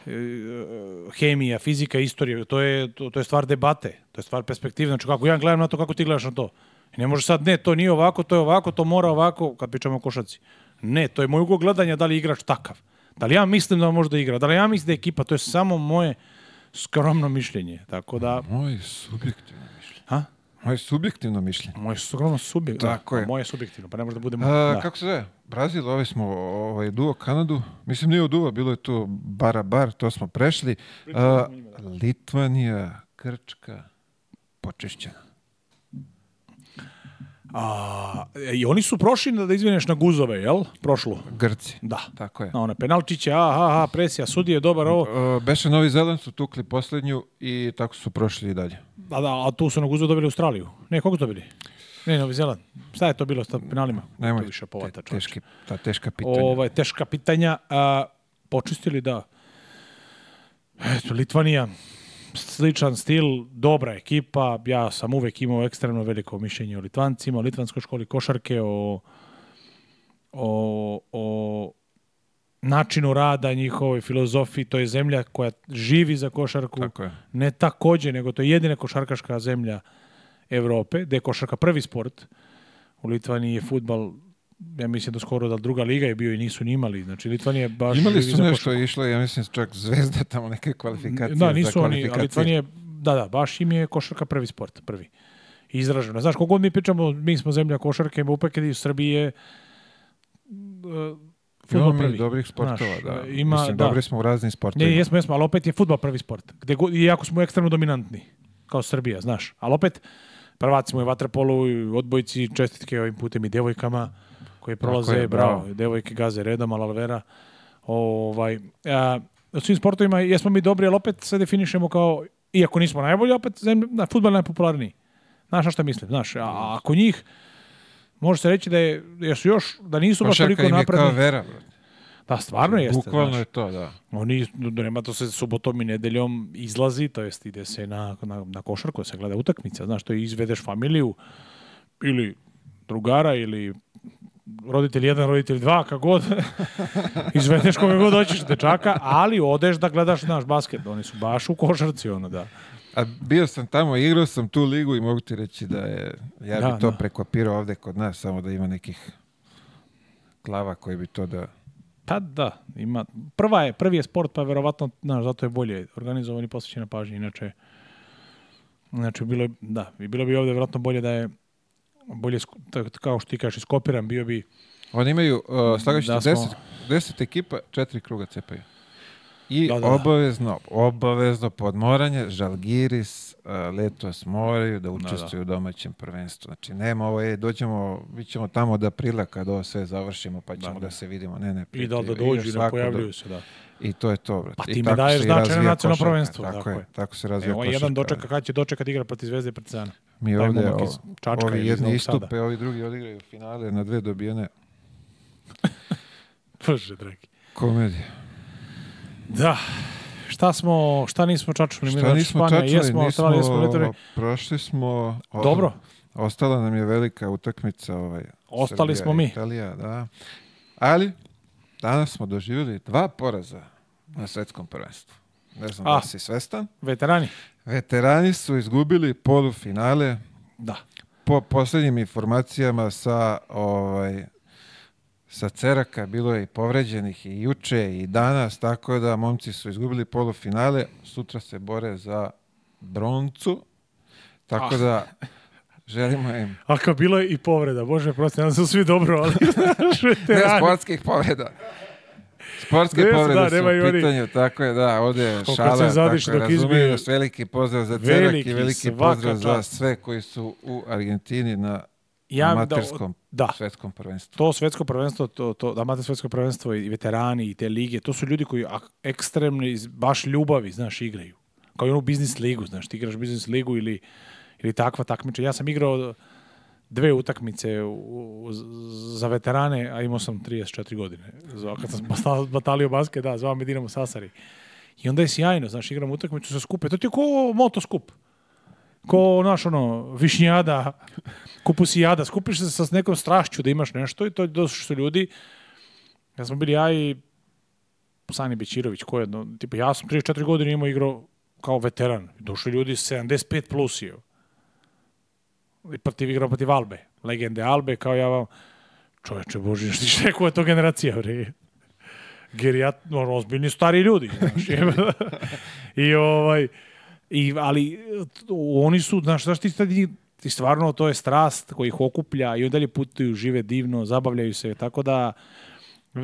E, e, hemija, fizika, istorija, to je, to, to je stvar debate, to je stvar perspektive. Znači, kako ja gledam na to, kako ti gledaš na to. I ne može sad, ne, to nije ovako, to je ovako, to mora ovako, kad pričamo o košaci. Ne, to je moj ugao gledanja da li igrač takav. Da li ja mislim da može da igra, da li ja mislim da je ekipa, to je samo moje skromno mišljenje. Tako da...
Moj subjektivno Moje subjektivno mišljenje.
Moje ogromno subjektivno. Tako da, je. moje subjektivno, pa ne može da budemo... A, da.
Kako se zove? Brazil, ovaj smo ovaj, duo Kanadu. Mislim, nije duo, bilo je to bara bar, to smo prešli. A, da. Litvanija, Krčka, počišćena.
A, e, I oni su prošli, da, da izvineš, na guzove, jel? Prošlo.
Grci. Da. Tako je.
Na one penalčiće, aha, aha, presija, sudi je dobar ovo. E,
beše Novi Zeland su tukli poslednju i tako su prošli i dalje.
A da, a tu su na guzove dobili Australiju. Ne, koliko su dobili? Ne, Novi Zeland. Šta je to bilo sa penalima?
Nemoj, više povata, te, teški, ta teška pitanja.
Ovo, ovaj, teška pitanja. A, počistili da... Eto, Litvanija, sličan stil, dobra ekipa, ja sam uvek imao ekstremno veliko mišljenje o Litvancima, o Litvanskoj školi košarke, o, o, o načinu rada njihovoj filozofiji, to je zemlja koja živi za košarku,
Tako je.
ne takođe, nego to je jedina košarkaška zemlja Evrope, gde je košarka prvi sport, u Litvani je futbal ja mislim da skoro da druga liga je bio i nisu ni imali. Znači
Litvanija baš imali su nešto je išlo, ja mislim čak Zvezda tamo neke kvalifikacije da,
nisu za oni, ali Litvanija da da, baš im je košarka prvi sport, prvi. Izraženo. Znaš, kogod mi pričamo, mi smo zemlja košarke, ima upekedi
iz
Srbije
uh, e, Futbol prvi. dobrih sportova, Znaš, da. E, ima, Mislim, da. dobri smo u raznim sportovima.
Ne, jesmo, jesmo, ali opet je futbol prvi sport. Gde iako smo ekstremno dominantni, kao Srbija, znaš. Ali opet, prvaci smo i vaterpolu, i odbojci, čestitke ovim putem i devojkama koji prolaze, je, e, bravo. bravo. Devojke gaze redom, Alavera. Ovaj, a, u svim sportovima jesmo mi dobri, ali opet se definišemo kao, iako nismo najbolji, opet zemlje, na, futbol najpopularniji. Znaš na šta mislim, znaš, a, a ako njih može se reći da je, jesu još, da nisu pa baš toliko napredni. Pa vera, da, stvarno jeste.
Bukvalno
znaš.
je to, da.
Oni, da nema to se subotom i nedeljom izlazi, to jest ide se na, na, na košarku, da se gleda utakmica, znaš, to izvedeš familiju ili drugara ili roditelj jedan, roditelj dva, kak god, izvedeš koga god doćiš dečaka, ali odeš da gledaš naš basket, oni su baš u košarci, ono da.
A bio sam tamo, igrao sam tu ligu i mogu ti reći da je, ja da, to da. prekopirao ovde kod nas, samo da ima nekih klava koji bi to da...
Pa da, ima, prva je, prvi je sport, pa verovatno, znaš, zato je bolje organizovan i posvećena pažnja, inače, znači, bilo, da, i bilo bi ovde verovatno bolje da je bolje kao što ti kažeš iskopiran bio bi
oni imaju uh, slagajući 10 da smo... ekipa četiri kruga cepaju i da, da, da. obavezno obavezno podmoranje Žalgiris uh, letos moraju da, da učestvuju da, u domaćem prvenstvu znači nema ovo je dođemo bićemo tamo da aprila kad ovo sve završimo pa ćemo da, se vidimo ne ne
i da da dođu i da pojavljuju se da
I to je to, brate.
Pa ti me daješ značajno nacionalno prvenstvo.
Tako, tako
je.
tako se razvija
Evo, jedan dočeka, kada će dočekat igra protiv Zvezde i Partizana.
Mi Taj ovdje, o, Čačka ovi jedni istupe, sada. ovi drugi odigraju finale na dve dobijene.
Bože, dragi.
Komedija.
Da. Šta smo, šta nismo čačuli? Šta mi nismo čačuli, jesmo, nismo, nismo
prošli smo...
Dobro.
Ostala nam je velika utakmica ovaj.
Ostali Srbija, smo mi.
Italija, da. Ali Danas smo doživjeli dva poraza na svetskom prvenstvu. Ne znam A, da si svestan.
Veterani.
Veterani su izgubili polufinale.
Da.
Po poslednjim informacijama sa ovaj, sa Ceraka bilo je i povređenih i juče i danas, tako da momci su izgubili polufinale, sutra se bore za broncu, tako ah. da Želimo im.
A kao bilo je i povreda, bože, prosto, nam da su svi dobro, ali
Ne sportskih povreda. Sportske ne, povrede da, su u pitanju, tako je, da, ovdje je šala, tako je, razumiješ, veliki pozdrav za Cerak veliki, i veliki pozdrav za sve koji su u Argentini na ja, da, amaterskom da, da, svetskom prvenstvu.
To svetsko prvenstvo, to, to da, amater svetsko prvenstvo i veterani i te lige, to su ljudi koji ekstremni, baš ljubavi, znaš, igraju. Kao i onu biznis ligu, znaš, ti igraš biznis ligu ili ili takva takmiča. Ja sam igrao dve utakmice u, u, za veterane, a imao sam 34 godine. Zvao, kad sam batalio basket, da, zvao me Dinamo Sasari. I onda je sjajno, znaš, igram utakmicu sa skupe. To ti je ko motoskup. Ko, znaš, ono, višnjada, kupusijada. Skupiš se sa nekom strašću da imaš nešto i to je došli su ljudi. Ja smo bili ja i Sani Bećirović, ko je, no, tipa, ja sam 34 godine imao igrao kao veteran. Došli ljudi 75 plus je protiv igrao protiv Albe, legende Albe, kao ja vam, čoveče bože, što ti rekao je to generacija, bre. Gerijat, ono, ozbiljni stari ljudi, znaš, I ovaj, i, ali oni su, znaš, znaš ti, ti, ti stvarno to je strast koji ih okuplja i onda li putuju, žive divno, zabavljaju se, tako da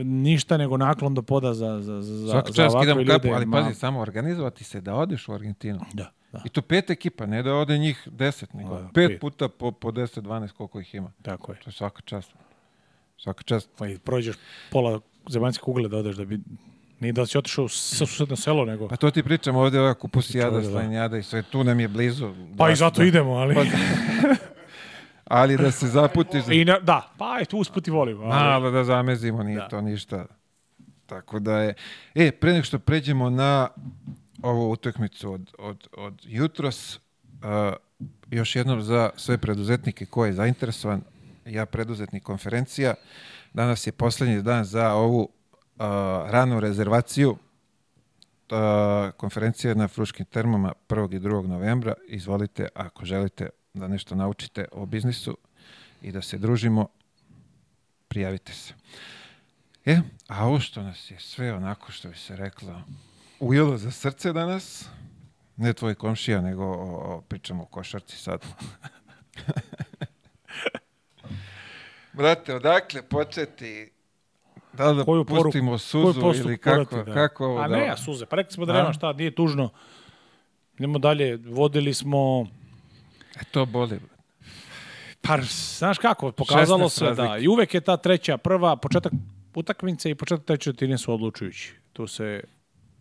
ništa nego naklon do poda za, za, za,
Svaki za ovakve ljude. Kapu, ali pazi, samo organizovati se da odeš u Argentinu.
Da. Da.
I to pet ekipa, ne da ode njih 10 nego da, da, pet, pet puta po, po 10 12 koliko ih ima.
Tako je.
To
je
svaka čast. Svaka čast.
Pa i prođeš pola zemaljske kugle da odeš da bi... Nije da si otišao u susedno selo, nego... Pa
to ti pričam ovde, ova kupusijada, da. slanjada i sve, tu nam je blizu.
Pa da, i zato da, idemo, ali... Pa
ali da se zaputiš...
I na, da, pa je tu usput i volim. Ali...
Malo da zamezimo, nije da. to ništa. Tako da je... E, pre nego što pređemo na ovu utakmicu od, od, od jutros. Uh, još jednom za sve preduzetnike koji je zainteresovan, ja preduzetnik konferencija. Danas je poslednji dan za ovu uh, ranu rezervaciju. Uh, konferencija na Fruškim termama 1. i 2. novembra. Izvolite, ako želite da nešto naučite o biznisu i da se družimo, prijavite se. E, a ovo što nas je sve onako što bi se reklo ujelo za srce danas. Ne tvoj komšija, nego o, o, pričamo o košarci sad. Brate, odakle početi? Da da koju pustimo poruku, suzu koju ili kako, porati, da. kako ovo
A da... ne, ja, suze, pa rekli smo da nema šta, nije tužno. Idemo dalje, vodili smo...
E to boli,
Pa, znaš kako, pokazalo se razlik. da i uvek je ta treća, prva, početak utakmice i početak treće četvrtine su odlučujući. Tu se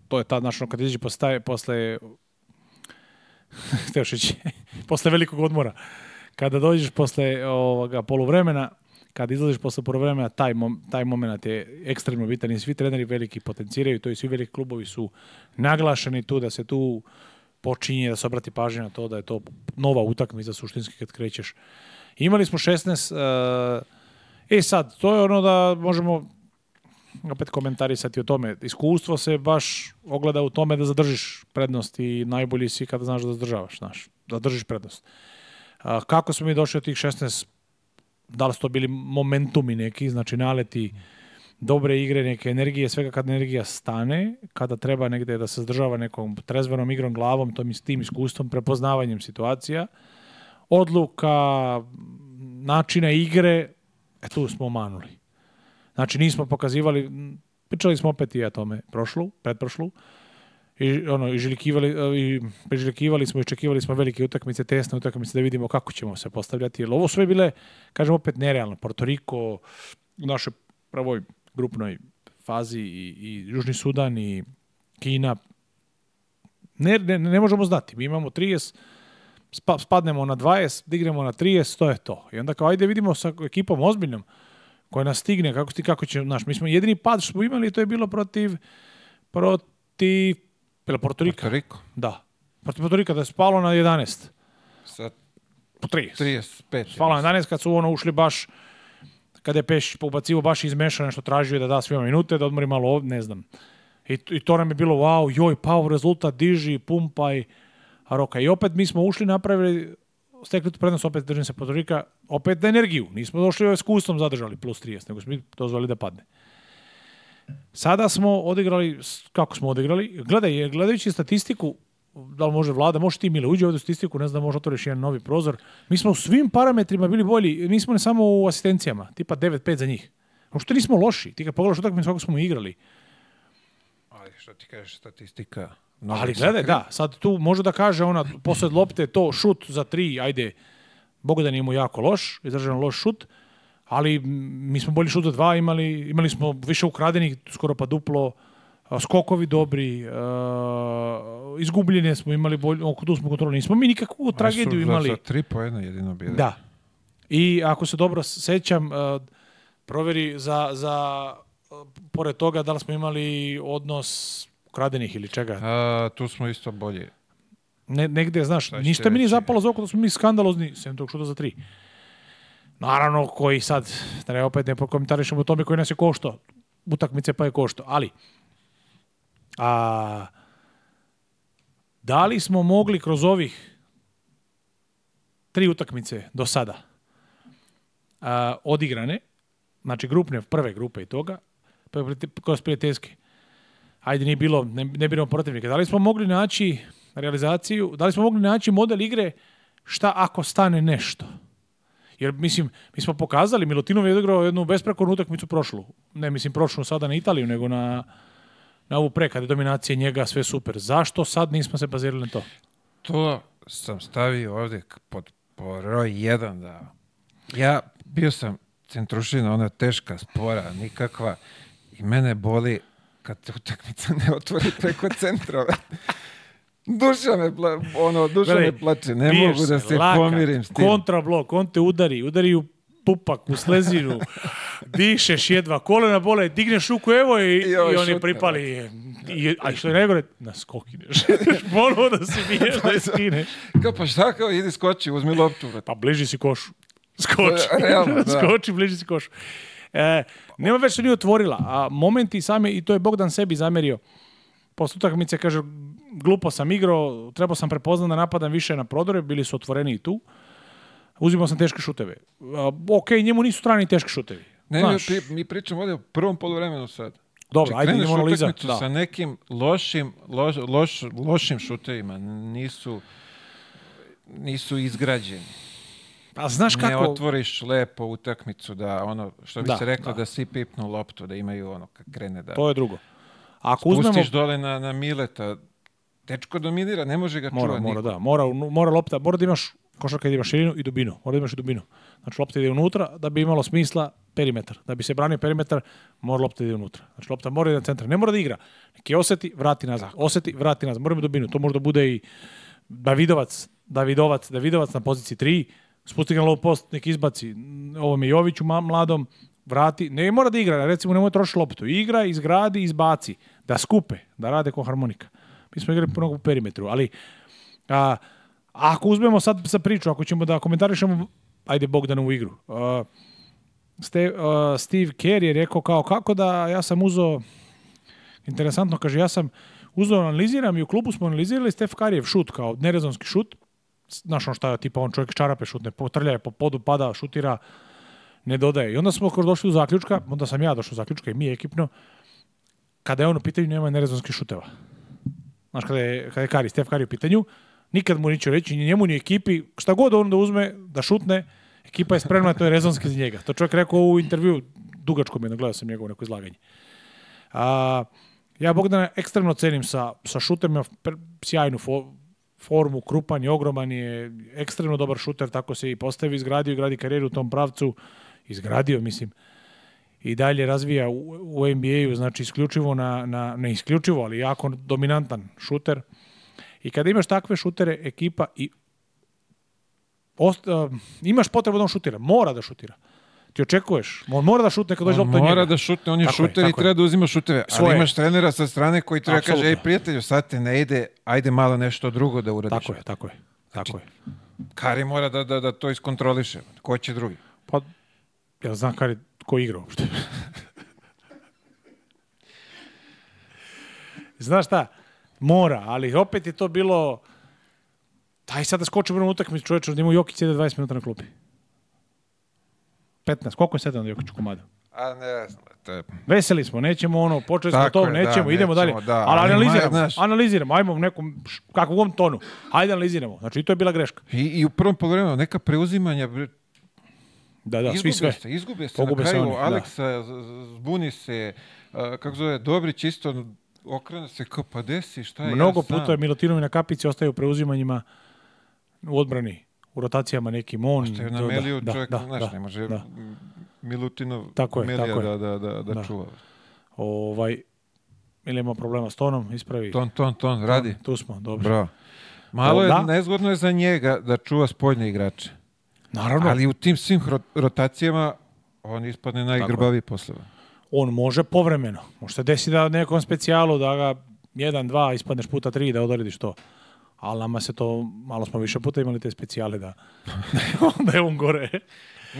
to je tad, znaš, kad izađe postaje, posle, Tevšić, posle velikog odmora, kada dođeš posle ovoga poluvremena, kad izlaziš posle poluvremena, taj, mom, taj moment je ekstremno bitan i svi treneri veliki potenciraju, to i svi veliki klubovi su naglašeni tu, da se tu počinje, da se obrati pažnje na to, da je to nova utakmica suštinski kad krećeš. Imali smo 16, uh, eh, e sad, to je ono da možemo opet komentarisati o tome. Iskustvo se baš ogleda u tome da zadržiš prednost i najbolji si kada znaš da zadržavaš, znaš, da držiš prednost. A, kako smo mi došli od tih 16, da li su to bili momentumi neki, znači naleti dobre igre, neke energije, svega kad energija stane, kada treba negde da se zadržava nekom trezvenom igrom, glavom, tom, s tim iskustvom, prepoznavanjem situacija, odluka, načina igre, e tu smo manuli. Znači nismo pokazivali, pričali smo opet i o tome, prošlu, pretprošlu, i ono i željkivali i priželjkivali smo i očekivali smo velike utakmice, tesne utakmice da vidimo kako ćemo se postavljati. Jer ovo sve bile, kažem opet nerealno, Porto Riko u našoj prvoj grupnoj fazi i, i Južni Sudan i Kina. Ne, ne, ne možemo znati. Mi imamo 30 spa, spadnemo na 20, digremo na 30, to je to. I onda kao ajde vidimo sa ekipom ozbiljnom koja nas stigne, kako, ti, kako će, znaš, mi smo jedini pad što smo imali, to je bilo protiv, protiv, bilo Portorika. Portoriko. Da. Protiv Portorika da je spalo na 11.
Sa
30.
35.
Spalo na 11 kad su ono ušli baš, kada je Peš pobacivo baš izmešano što tražio da da svima minute, da odmori malo ovdje, ne znam. I, I to nam je bilo, wow, joj, pao rezultat, diži, pumpaj, roka. I opet mi smo ušli, napravili stekli tu prednost, opet držim se Podorika, opet na energiju. Nismo došli iskustvom zadržali plus 30, nego smo mi dozvali da padne. Sada smo odigrali, kako smo odigrali, gledaj, gledajući statistiku, da li može vlada, može ti Mile, uđe ovde u statistiku, ne znam, može otvoriš jedan novi prozor. Mi smo u svim parametrima bili bolji, mi smo ne samo u asistencijama, tipa 9-5 za njih. Uopšte nismo loši, ti kad pogledaš utakmicu kako smo igrali.
Ali što ti kažeš statistika,
Mnogo Ali gledaj, da, sad tu može da kaže ona, posled lopte to šut za tri, ajde, Bogdan je mu jako loš, izraženo loš šut, ali mi smo bolji šut do dva imali, imali smo više ukradenih, skoro pa duplo, skokovi dobri, uh, izgubljene smo imali, bolj, tu smo kontroli, nismo mi nikakvu tragediju imali.
Za tri po jedno jedino bili.
Da. I ako se dobro sećam, uh, proveri za, za uh, pored toga da li smo imali odnos ukradenih ili čega?
A, tu smo isto bolje.
Ne, negde, znaš, ništa mi nije zapalo za oko da smo mi skandalozni, sem tog šuta za tri. Naravno, koji sad, da opet ne prokomentarišemo tome koji nas je košto. Utakmice pa je košto, ali... A, da li smo mogli kroz ovih tri utakmice do sada a, odigrane, znači grupne, prve grupe i toga, kroz prijateljske, ajde nije bilo, ne, ne biramo protivnika. Da li smo mogli naći realizaciju, da li smo mogli naći model igre šta ako stane nešto? Jer, mislim, mi smo pokazali, Milutinov je odigrao jednu besprekornu utakmicu prošlu. Ne, mislim, prošlu sada na Italiju, nego na, na ovu pre, kada je dominacija njega sve super. Zašto sad nismo se bazirali na to?
To sam stavio ovde pod broj jedan da... Ja bio sam centrušina, ona teška, spora, nikakva. I mene boli kad se utakmica ne otvori preko centra. Duša me, pla, ono, duša Gledaj, me plače, ne mogu da se laka, pomirim
s tim. Kontrablok, on te udari, udari u pupak, u slezinu, dišeš jedva, kolena bole, digneš ruku, evo i, i, i oni pripali. I, a što je najgore, na skokineš. Ponovo da se biješ, da je skineš.
Kao pa šta, kao idi skoči, uzmi loptu. Vrat.
Pa bliži si košu. Skoči. Realno, da. Skoči, bliži si košu. E, nema već se nije otvorila, a momenti same, i to je Bogdan sebi zamerio, posle utakmice kaže, glupo sam igrao, trebao sam prepoznat da napadam više na prodore, bili su otvoreni i tu. Uzimao sam teške šuteve. A, e, ok, njemu nisu strani teški šutevi. Ne,
Znaš, mi, pričamo ovdje o prvom poluvremenu sad.
Dobro, Če, znači, ajde idemo analiza.
Da. Sa nekim lošim, loš, loš, lošim šutevima nisu, nisu izgrađeni.
Pa znaš kako... Ne
otvoriš lepo utakmicu da ono, što bi da, se reklo, da. da svi pipnu loptu, da imaju ono, kad krene da...
To je drugo.
Ako Spustiš uzmemo... dole na, na Mileta, dečko dominira, ne može ga mora, čuvati.
Mora, niko. da. Mora, mora lopta, mora da imaš košarka da imaš širinu i dubinu. Mora da imaš i dubinu. Znači lopta ide unutra da bi imalo smisla perimetar. Da bi se branio perimetar, mora lopta ide unutra. Znači lopta mora ide na centar. Ne mora da igra. Neki oseti, vrati nazad. Tako. Oseti, vrati nazad. Mora da dubinu. To možda bude i Davidovac, Davidovac, Davidovac na poziciji 3 spusti ga na low post, nek izbaci ovom Joviću mladom, vrati, ne mora da igra, recimo nemoj troši loptu, igra, izgradi, izbaci, da skupe, da rade ko harmonika. Mi smo igrali mnogo po perimetru, ali a, ako uzmemo sad sa priču, ako ćemo da komentarišemo, ajde Bogdanovu igru. A, Ste, uh, Steve Kerr je rekao kao kako da ja sam uzo interesantno kaže ja sam uzo analiziram i u klubu smo analizirali Stef Karijev šut kao nerezonski šut znaš on šta, tipa on čovjek čarape šutne, potrlja je po podu, pada, šutira, ne dodaje. I onda smo kroz došli do zaključka, onda sam ja došao do zaključka i mi ekipno, kada je on u pitanju nema nerezonskih šuteva. Znaš, kada je, kada je Kari, Stef Kari u pitanju, nikad mu neću reći, ni njemu ni ekipi, šta god on da uzme, da šutne, ekipa je spremna, to je rezonski za njega. To čovjek rekao u intervju, dugačkom jedno, gledao sam njegovo neko izlaganje. A, ja Bogdana ekstremno cenim sa, sa šutem, sjajnu fo, formu, krupan je, ogroman je, ekstremno dobar šuter, tako se i postavi, izgradio i gradi karijeru u tom pravcu, izgradio, mislim, i dalje razvija u, u NBA-u, znači isključivo na, na, ne isključivo, ali jako dominantan šuter. I kada imaš takve šutere, ekipa i ost, uh, imaš potrebu da on šutira, mora da šutira ti očekuješ. On mora da šutne kad dođe lopta
njega. Mora da šutne, on je tako šuter
je,
i treba je. da uzima šuteve. Ali imaš trenera sa strane koji treba da kaže, ej prijatelju, sad te ne ide, ajde malo nešto drugo da uradiš.
Tako je, tako je. Znači, tako je.
Kari mora da, da, da to iskontroliše. Ko će drugi?
Pa, ja znam Kari ko igra uopšte. Znaš šta, mora, ali opet je to bilo... Taj sad da skoči u prvom utakmicu čovječu, da ima Jokić jede 20 minuta na klupi. 15, koliko je sedam na Jokiću komada?
A ne, te...
Veseli smo, nećemo ono, počeli smo to, da, nećemo, da, idemo dalje. Da. Ali analiziramo, Ima, analiziramo, ajmo u nekom, kakvom tonu. Ajde analiziramo. Znači, i to je bila greška.
I, i u prvom pogledu, neka preuzimanja,
da, da, svi sve. Se,
izgube se Pogube na kraju, se da. Aleksa zbuni se, a, kako zove, Dobrić isto okrene se kao pa desi, šta je
Mnogo ja puta sam? Milutinovi na kapici ostaje u preuzimanjima u odbrani, u rotacijama nekim on. Što
je da, namelio da, čovjek, da, znaš, da, ne može... Da. Milutinov tako je, tako da, da, da, da, da. čuva.
Ovaj, ili ima problema s tonom, ispravi.
Ton, ton, ton, radi. Ton, tu smo, dobro. Bravo. Malo je, da? nezgodno je za njega da čuva spoljne igrače.
Naravno.
Ali u tim svim rotacijama on ispadne najgrbaviji poslova.
On može povremeno. Možda se desi da nekom specijalu da ga jedan, dva, ispadneš puta tri da odrediš to. Ali nama se to, malo smo više puta imali te specijale da, da je on gore.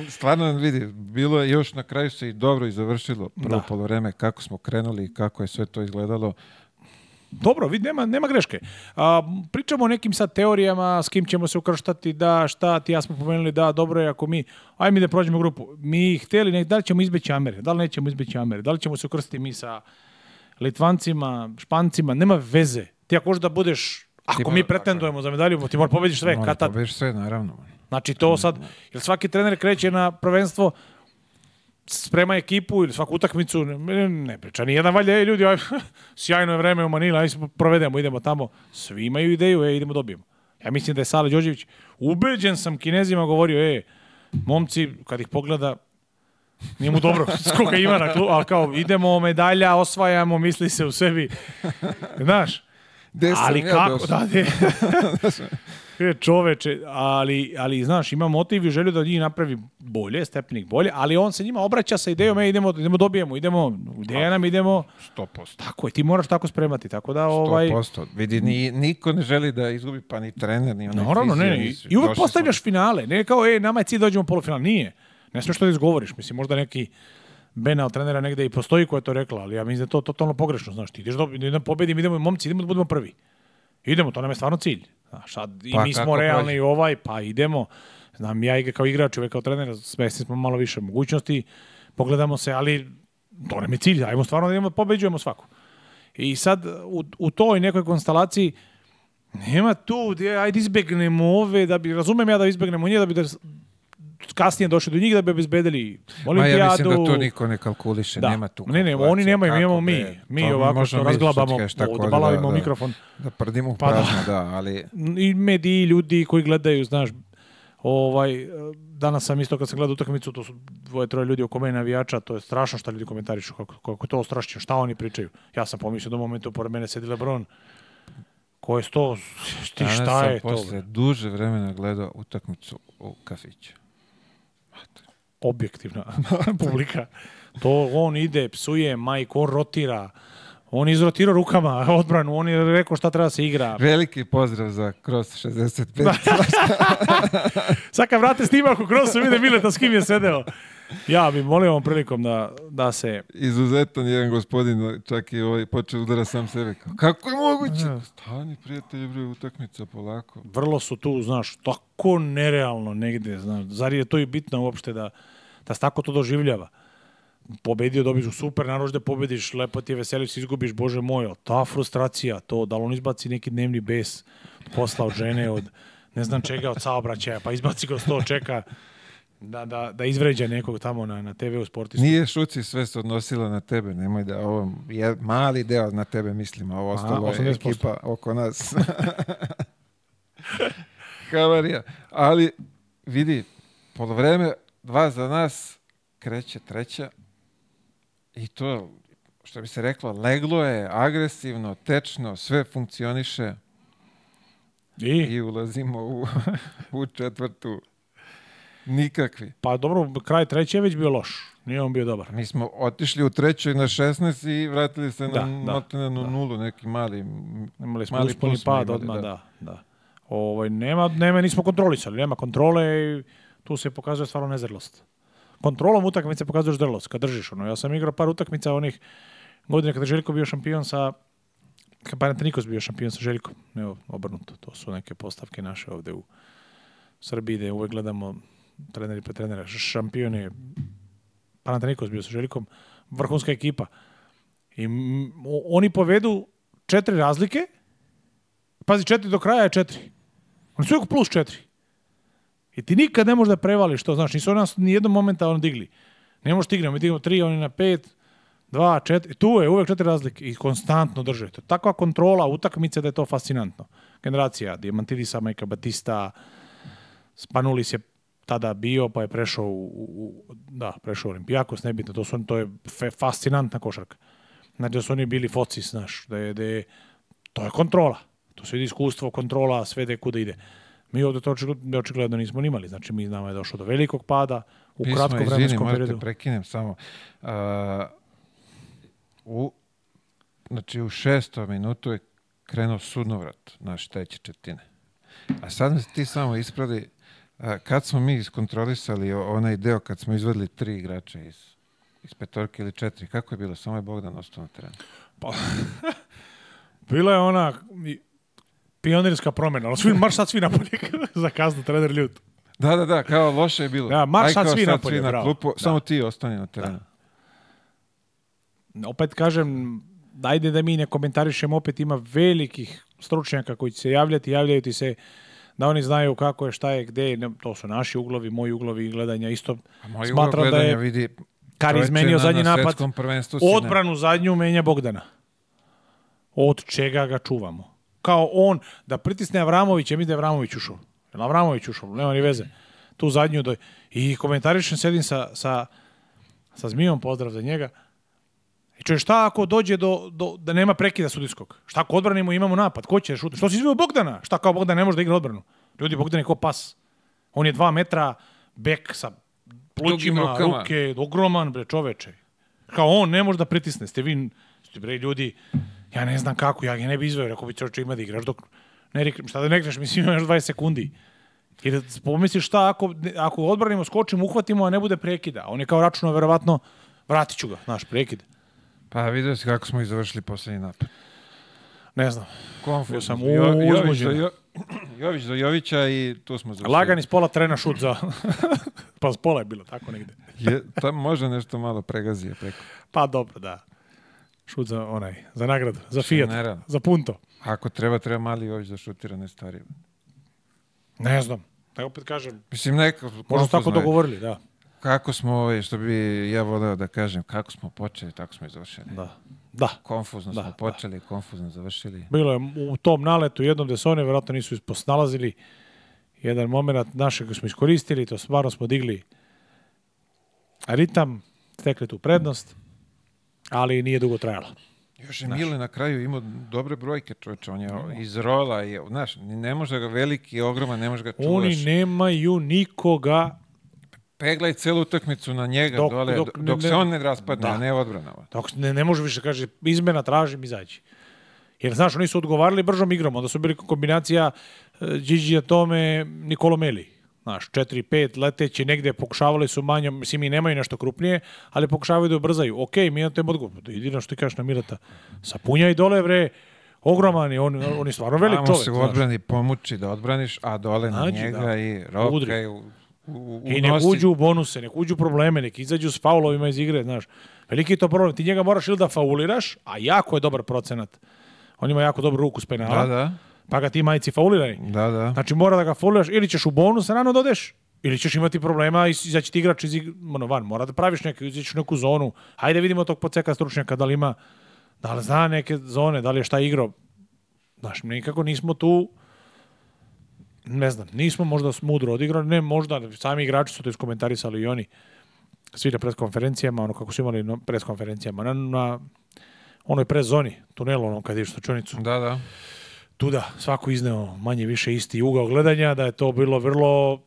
Stvarno, vidi, bilo je još na kraju se i dobro i završilo prvo da. polovreme, kako smo krenuli i kako je sve to izgledalo.
Dobro, vidi, nema, nema greške. A, pričamo o nekim sad teorijama, s kim ćemo se ukrštati, da, šta, ti ja smo pomenuli, da, dobro je ako mi, ajde mi da prođemo grupu. Mi hteli, ne, da li ćemo izbeći Amere, da li nećemo izbeći Amere, da li ćemo se ukrstiti mi sa Litvancima, Špancima, nema veze. Ti ako da budeš, ako ti mi pretendujemo za medalju, ti moraš pobediš
sve. Moraš pobediš sve, naravno.
Znači to mm. sad, jer svaki trener kreće na prvenstvo sprema ekipu ili svaku utakmicu, ne, ne priča, nijedan valja, ej ljudi, aj, sjajno je vreme u Manila, aj provedemo, idemo tamo, svi imaju ideju, ej, idemo dobijemo. Ja mislim da je Sala Đođević, ubeđen sam kinezima govorio, ej, momci, kad ih pogleda, nije mu dobro, skoga ima na klubu, ali kao, idemo medalja, osvajamo, misli se u sebi, znaš, Gde ali ja kako, da, E, čoveče, ali, ali znaš, ima motiv i želju da njih napravi bolje, stepenik bolje, ali on se njima obraća sa idejom, e, idemo, idemo dobijemo, idemo, gde nam idemo.
100%.
Tako je, ti moraš tako spremati, tako da... Ovaj...
100%. Vidi, ni, niko ne želi da izgubi, pa ni trener, ni
onaj Naravno, ne, ne, i uvek postavljaš finale, ne kao, e, nama je cilj da dođemo u polufinal, nije. Ne smiješ to da izgovoriš, mislim, možda neki Bena od trenera negde i postoji koja je to rekla, ali ja mislim da to totalno pogrešno, znaš, ti ideš da, da pobedim, idemo, momci, idemo da budemo prvi. Idemo, to nam je stvarno cilj. Sad, i pa, mi smo realni prođe? ovaj, pa idemo. Znam, ja i kao igrač, uvek kao trener, svesni smo malo više mogućnosti, pogledamo se, ali to nam je cilj, ajmo stvarno da idemo, pobeđujemo svaku. I sad u, u toj nekoj konstalaciji nema tu, ajde izbegnemo ove, da bi, razumem ja da izbegnemo nje, da bi da, kasnije došli do njih da bi obezbedili
olimpijadu. Ma ja mislim da to niko ne kalkuliše, da. nema tu.
Ne, ne, oni nemaju, mi imamo mi. Mi to pa ovako što razglabamo, odabalavimo da, mikrofon.
Da prdimo pa da. u prazno, da, ali...
I mediji, ljudi koji gledaju, znaš, ovaj, danas sam isto kad sam gledao utakmicu, to su dvoje, troje ljudi oko mene navijača, to je strašno šta ljudi komentarišu, kako, kako to ostrašćeno, šta oni pričaju. Ja sam pomislio do da momentu, pored mene sedi Lebron, ko je sto, ti šta je to?
Posle duže vremena gledao utakmicu u kafiću
objektivna publika. To on ide, psuje, majk, on rotira. On izrotira rukama odbranu, on je rekao šta treba da se igra.
Veliki pozdrav za Cross 65.
Sad kad vrate snimak u Crossu, vide Mileta s kim je sedeo ja bi molio ovom prilikom da, da se...
Izuzetan jedan gospodin, čak i ovaj, počeo udara sam sebe. Kako je moguće? Stani, prijatelji, bre, utakmica polako.
Vrlo su tu, znaš, tako nerealno negde, znaš. Zar je to i bitno uopšte da, da se tako to doživljava? pobedio, dobiš u super narožde, pobediš, lepo ti je veseliš, izgubiš, bože moj, ta frustracija, to, da li on izbaci neki dnevni bes posla od žene, od ne znam čega, od saobraćaja, pa izbaci ga sto, čeka da, da, da izvređa nekog tamo na, na TV-u sportistu.
Nije Šuci sve se odnosilo na tebe, nemoj da ovo je mali deo na tebe mislim, a ovo ostalo a, je ekipa oko nas. Havarija. Ali vidi, polovreme dva za nas, kreće treća i to što bi se reklo, leglo je agresivno, tečno, sve funkcioniše. I, I ulazimo u, u četvrtu Nikakvi.
Pa dobro, kraj treće je već bio loš. Nije on bio dobar.
Mi smo otišli u trećoj na 16 i vratili se da, na, da, da na da. nulu, neki mali
Imali smo mali plus pad odmah, da. da. da. Ovaj, nema, nema, nismo kontrolisali, nema kontrole i tu se pokazuje stvarno nezrlost. Kontrolom utakmice pokazuješ zrlost, kad držiš ono. Ja sam igrao par utakmica onih godina kada Željko bio šampion sa kad Panathinaikos bio šampion sa Željkom. Evo, obrnuto, to su neke postavke naše ovde u Srbiji, da uvek gledamo treneri pre trenera, šampion je Panathinaikos bio sa Željkom, vrhunska ekipa. I oni povedu četiri razlike, pazi, četiri do kraja je četiri. Oni su uvijek plus četiri. I ti nikad ne možeš da prevališ to, znaš, nisu nas ni jednom momenta ono digli. Ne možeš stignemo, da mi dignemo tri, oni na pet, dva, četiri, tu je uvek četiri razlike i konstantno drže. To takva kontrola utakmice da je to fascinantno. Generacija Diamantidisa, Majka Batista, Spanulis je tada bio, pa je prešao u, u da, prešao Olimpijakos, nebitno, to, su, to je fe, fascinantna košarka. Znači da su oni bili foci, znaš, da je, da je, to je kontrola. To su iskustvo, kontrola, sve da kuda ide. Mi ovde to očigledno nismo imali. znači mi znamo je došlo do velikog pada u Pismo, kratkom izvini, vremenskom periodu. Pismo,
prekinem samo. Uh, u, znači u šestom minutu je krenuo sudnovrat naš teće četine. A sad ti samo ispravi A, kad smo mi iskontrolisali onaj deo kad smo izvedli tri igrača iz, iz petorke ili četiri, kako je bilo? Samo je Bogdan ostao na terenu.
Pa, bila je ona pionirska promjena, ali svi, marš sad svi napolje za kaznu, trener ljut.
Da, da, da, kao loše je bilo.
Da, marš Aj, sad svi
napolje, na
klupu,
da. Samo ti ostani na terenu.
Da. Opet kažem, dajde da mi ne komentarišemo, opet ima velikih stručnjaka koji će se javljati, javljaju ti se da oni znaju kako je, šta je, gde je, to su naši uglovi, moji uglovi gledanja isto. A
moj Smatram gledanja da je vidi
Kari izmenio zadnji
na
napad, odbranu zadnju menja Bogdana. Od čega ga čuvamo? Kao on, da pritisne Avramovića, mi da je Avramović ušao. Avramović ušao, nema ni veze. Tu zadnju, do... i komentarišem, sedim sa, sa, sa Zmijom, pozdrav za njega, I e čuješ šta ako dođe do, do, da nema prekida sudijskog? Šta ako odbranimo imamo napad? Ko će da šutiti? Što si izveo Bogdana? Šta kao Bogdan ne može da igra odbranu? Ljudi, Bogdan je ko pas. On je dva metra bek sa plućima, ruke, ogroman bre čoveče. Kao on ne može da pritisne. Ste vi, ste bre ljudi, ja ne znam kako, ja ga ne bi izveo, rekao bi čoveče ima da igraš dok ne rekneš, šta da ne rekneš, mislim imaš 20 sekundi. I da pomisliš šta ako, ako odbranimo, skočimo, uhvatimo, a ne bude prekida. On je kao računao, verovatno, vratit ću ga, naš prekid.
Pa vidio si kako smo i završili poslednji napad.
Ne znam.
Konfuzno. sam Jović do, jo, Jović do Jovića i tu smo
završili. Lagan iz pola trena šut za... pa s pola je bilo, tako negde.
je, tam možda nešto malo pregazio preko.
Pa dobro, da. Šut za onaj, za nagradu, za Fiat, Šenera. za punto.
Ako treba, treba mali Jović da šutira, ne stari.
Ne znam.
Ne
opet kažem.
Mislim, neka...
Možda tako dogovorili, da
kako smo, ovaj, što bi ja voleo da kažem, kako smo počeli, tako smo i završili.
Da. Da.
Konfuzno da, smo da. počeli, da. konfuzno završili.
Bilo je u tom naletu jednom gde se oni vjerojatno nisu posnalazili jedan moment našeg smo iskoristili, to stvarno smo digli ritam, stekli tu prednost, ali nije dugo trajalo.
Još je Mile na kraju imao dobre brojke, čovječe, on je iz rola, je, znaš, ne može ga veliki, ogroman, ne može ga čuvaš.
Oni nemaju nikoga
peglaj celu utakmicu na njega dok, dole, dok, dok ne, se on ne raspadne, da. a ne odbranava.
Dok ne, ne može više, kaže, izmena tražim, izaći. Jer, znaš, oni su odgovarali bržom igrom, onda su bili kombinacija Điđija e, Tome, Nikolo Meli. Znaš, 4-5 leteći negde, pokušavali su manje, mislim i nemaju nešto krupnije, ali pokušavaju da ubrzaju. Ok, Mirata je odgovor. Idi na što ti kažeš na Mirata. Sapunja i dole, bre, ogroman je, on, on je stvarno velik Amo čovjek. Amo
se u odbrani znaš. da odbraniš, a dole na Nađi, da. njega da. i roka
U, u I nek uđu u bonuse, nek uđu probleme, nek izađu s faulovima iz igre, znaš. Veliki je to problem. Ti njega moraš ili da fauliraš, a jako je dobar procenat. On ima jako dobru ruku s penala. Da, da. Pa ga ti majici fauliraj.
Da, da.
Znači mora da ga fauliraš ili ćeš u bonus rano da Ili ćeš imati problema i izaći ti igrač iz ono, van. Mora da praviš neke, izaći neku zonu. Hajde vidimo tog poceka stručnjaka da li ima, da li zna neke zone, da li je šta igrao. Znaš, nikako nismo tu ne znam, nismo možda mudro odigrali, ne možda, sami igrači su to iskomentarisali i oni svi na preskonferencijama, ono kako su imali na preskonferencijama, na, na onoj prezoni, tunel onom kad ideš na
Da, da.
Tuda, svako izneo manje više isti ugao gledanja, da je to bilo vrlo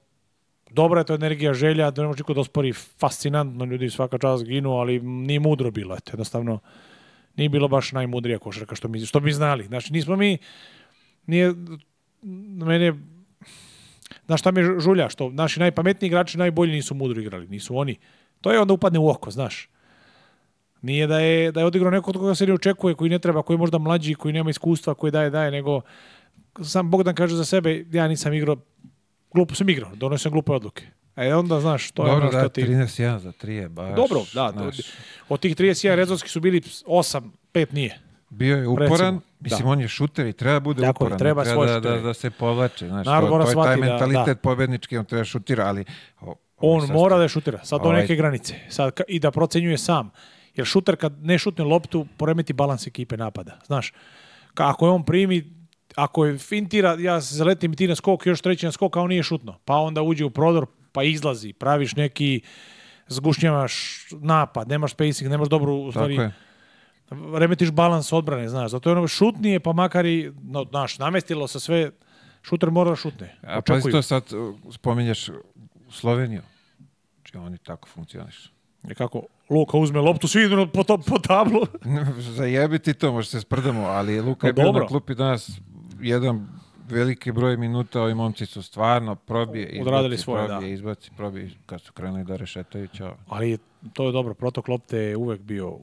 dobra je to energija, želja, da ne može niko da ospori, fascinantno ljudi svaka čast ginu, ali nije mudro bilo, eto, jednostavno nije bilo baš najmudrija košarka što mi, što mi znali. Znači, nismo mi, nije, meni je Znaš šta mi žulja, što naši najpametniji igrači najbolji nisu mudro igrali, nisu oni. To je onda upadne u oko, znaš. Nije da je, da je odigrao neko od koga se ne očekuje, koji ne treba, koji je možda mlađi, koji nema iskustva, koji daje, daje, nego sam Bogdan kaže za sebe, ja nisam igrao, glupo sam igrao, donosio sam glupe odluke. E onda, znaš, to
Dobro, je ono što da, ti... 13-1 za 3 je baš...
Dobro, da. Znaš. Od tih 31 rezonski su bili 8, 5 nije.
Bio je uporan, Recimo, da. mislim da. on je šuter i treba da bude Tako uporan, je, treba, treba da, da, da, se povlače, znaš, Narod to, to je taj da, mentalitet da, pobednički, on treba šutira, ali...
O, on sastav... mora da je šutira, sad do ovaj- neke granice, sad, i da procenjuje sam, jer šuter kad ne šutne loptu, poremeti balans ekipe napada, znaš, ako je on primi, ako je fintira, ja se zaletim ti na skok, još treći na skok, a on nije šutno, pa onda uđe u prodor, pa izlazi, praviš neki zgušnjavaš napad, nemaš spacing, nemaš dobru, u
stvari, Tako je
remetiš balans odbrane, znaš. Zato
je
ono šutnije, pa makar i, no, znaš, namestilo se sve, šuter mora da šutne.
A pa to sad uh, spominješ uh, Sloveniju. Znači oni tako funkcioniš. I
e kako Luka uzme loptu, svi idu po, to, po tablu.
Zajebiti to, može se sprdamo, ali Luka je bio na klupi danas jedan veliki broj minuta, ovi momci su stvarno probije, izbaci, Odradili svoje, probije, da. izbaci, probije, kad su krenuli da rešetaju, čao.
Ali to je dobro, protok lopte je uvek bio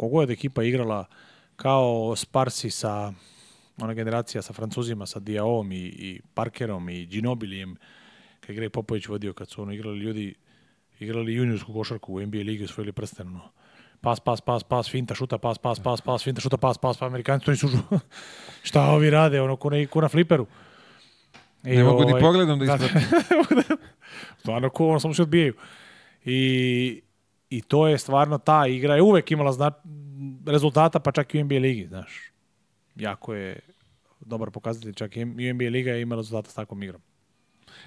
kogod ekipa igrala kao Sparsi sa ona generacija sa Francuzima, sa Diaom i, i Parkerom i Ginobilijem, kad Greg Popović vodio, kad su ono igrali ljudi, igrali juniorsku košarku u NBA ligi, osvojili prstenno. Pas, pas, pas, pas, finta, šuta, pas, pas, pas, pas, finta, šuta, pas, pas, pa Amerikanci to nisu šta ovi rade, ono, ko, ne, fliperu. I,
ne mogu ovaj, ni pogledom da, da, da. ispratim.
Stvarno, ko, ono, samo se odbijaju. I, I to je stvarno ta igra je uvek imala zna, rezultata, pa čak i u NBA ligi, znaš. Jako je dobar pokazatelj, čak i NBA liga je imala rezultata s takvom igrom.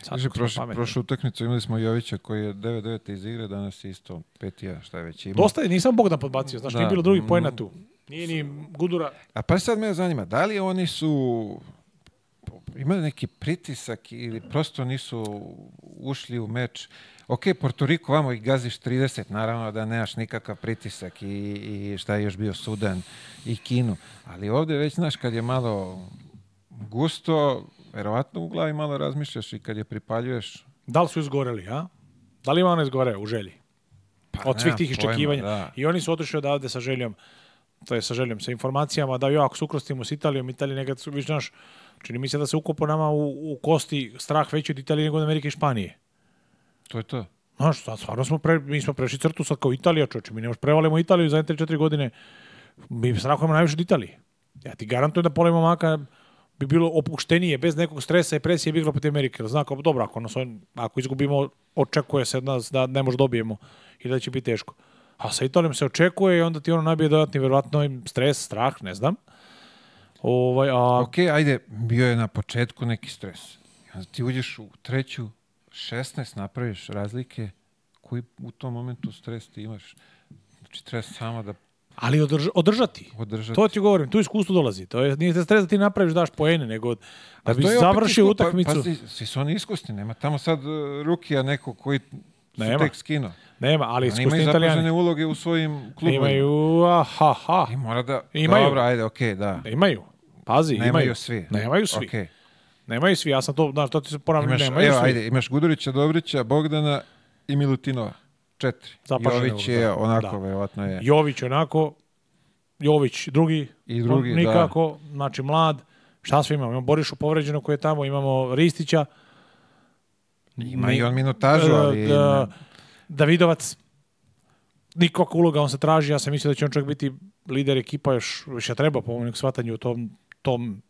Kaže, prošle, prošle utakmice imali smo Jovića koji je 9-9 iz igre, danas isto 5-1, šta je već
ima. Dosta je, nisam Bogdan podbacio, znaš, da, nije bilo drugi pojena mm. tu. Nije ni Gudura.
A pa sad me zanima, da li oni su imali neki pritisak ili prosto nisu ušli u meč? ok, Porto Riko, vamo i gaziš 30, naravno da nemaš nikakav pritisak i, i šta je još bio Sudan i Kinu, ali ovde već, znaš, kad je malo gusto, verovatno u glavi malo razmišljaš i kad je pripaljuješ.
Da li su izgoreli, a? Da li ima one izgore u želji? Pa, Od svih tih iščekivanja. Da. I oni su otišli odavde sa željom, to je sa željom, sa informacijama da jo, ako se ukrstimo s Italijom, Italija nekad su, viš, znaš, čini mi se da se ukopo nama u, u kosti strah veći od Italije nego od Amerike i Španije.
To je to.
Znaš, sad, stvarno smo, pre, mi smo prešli crtu sad kao Italija, čoče, mi ne možemo prevalimo Italiju za 3-4 godine, mi strahujemo najviše od Italije. Ja ti garantujem da pola maka bi bilo opuštenije, bez nekog stresa i presije bi igrao protiv Amerike. Zna kao, dobro, ako, nas, ako izgubimo, očekuje se od nas da ne možemo da dobijemo i da će biti teško. A sa Italijom se očekuje i onda ti ono nabije dodatni, verovatno, stres, strah, ne znam.
Ovaj, a... Ok, ajde, bio je na početku neki stres. Onda ti uđeš u treću, 16 napraviš razlike, koji u tom momentu stres ti imaš? Znači, treba samo da
Ali održ, održati. održati. To ti govorim, tu iskustvo dolazi. To je, nije stres da ti napraviš daš poene, nego da bi završio pa, utakmicu. Pa,
pa, svi su oni iskusni, nema tamo sad e, Rukija neko koji
nema. tek skino. Nema, ali iskusni
italijani. Imaju uloge u svojim klubovima.
Imaju, aha, ha. I
mora da, imaju. dobro, ajde, okej, okay, da.
Imaju, pazi, nemaju imaju. svi. Nemaju svi. Okay. Nemaju svi, ja sam to, znaš, to ti se ponavljam, nemaju evo, svi.
Ajde, imaš Gudurića, Dobrića, Bogdana i Milutinova. Četiri. Zapašen Jović je da. onako, da. verovatno je.
Jović onako, Jović drugi, I drugi on, da. nikako, da. znači mlad. Šta sve imamo? Imamo Borišu povređeno koji je tamo, imamo Ristića.
Ima i on minutažu, e, ali... Da,
Davidovac, nikakva uloga, on se traži, ja sam mislio da će on čovjek biti lider ekipa, još više treba po mojeg shvatanju u tom, tom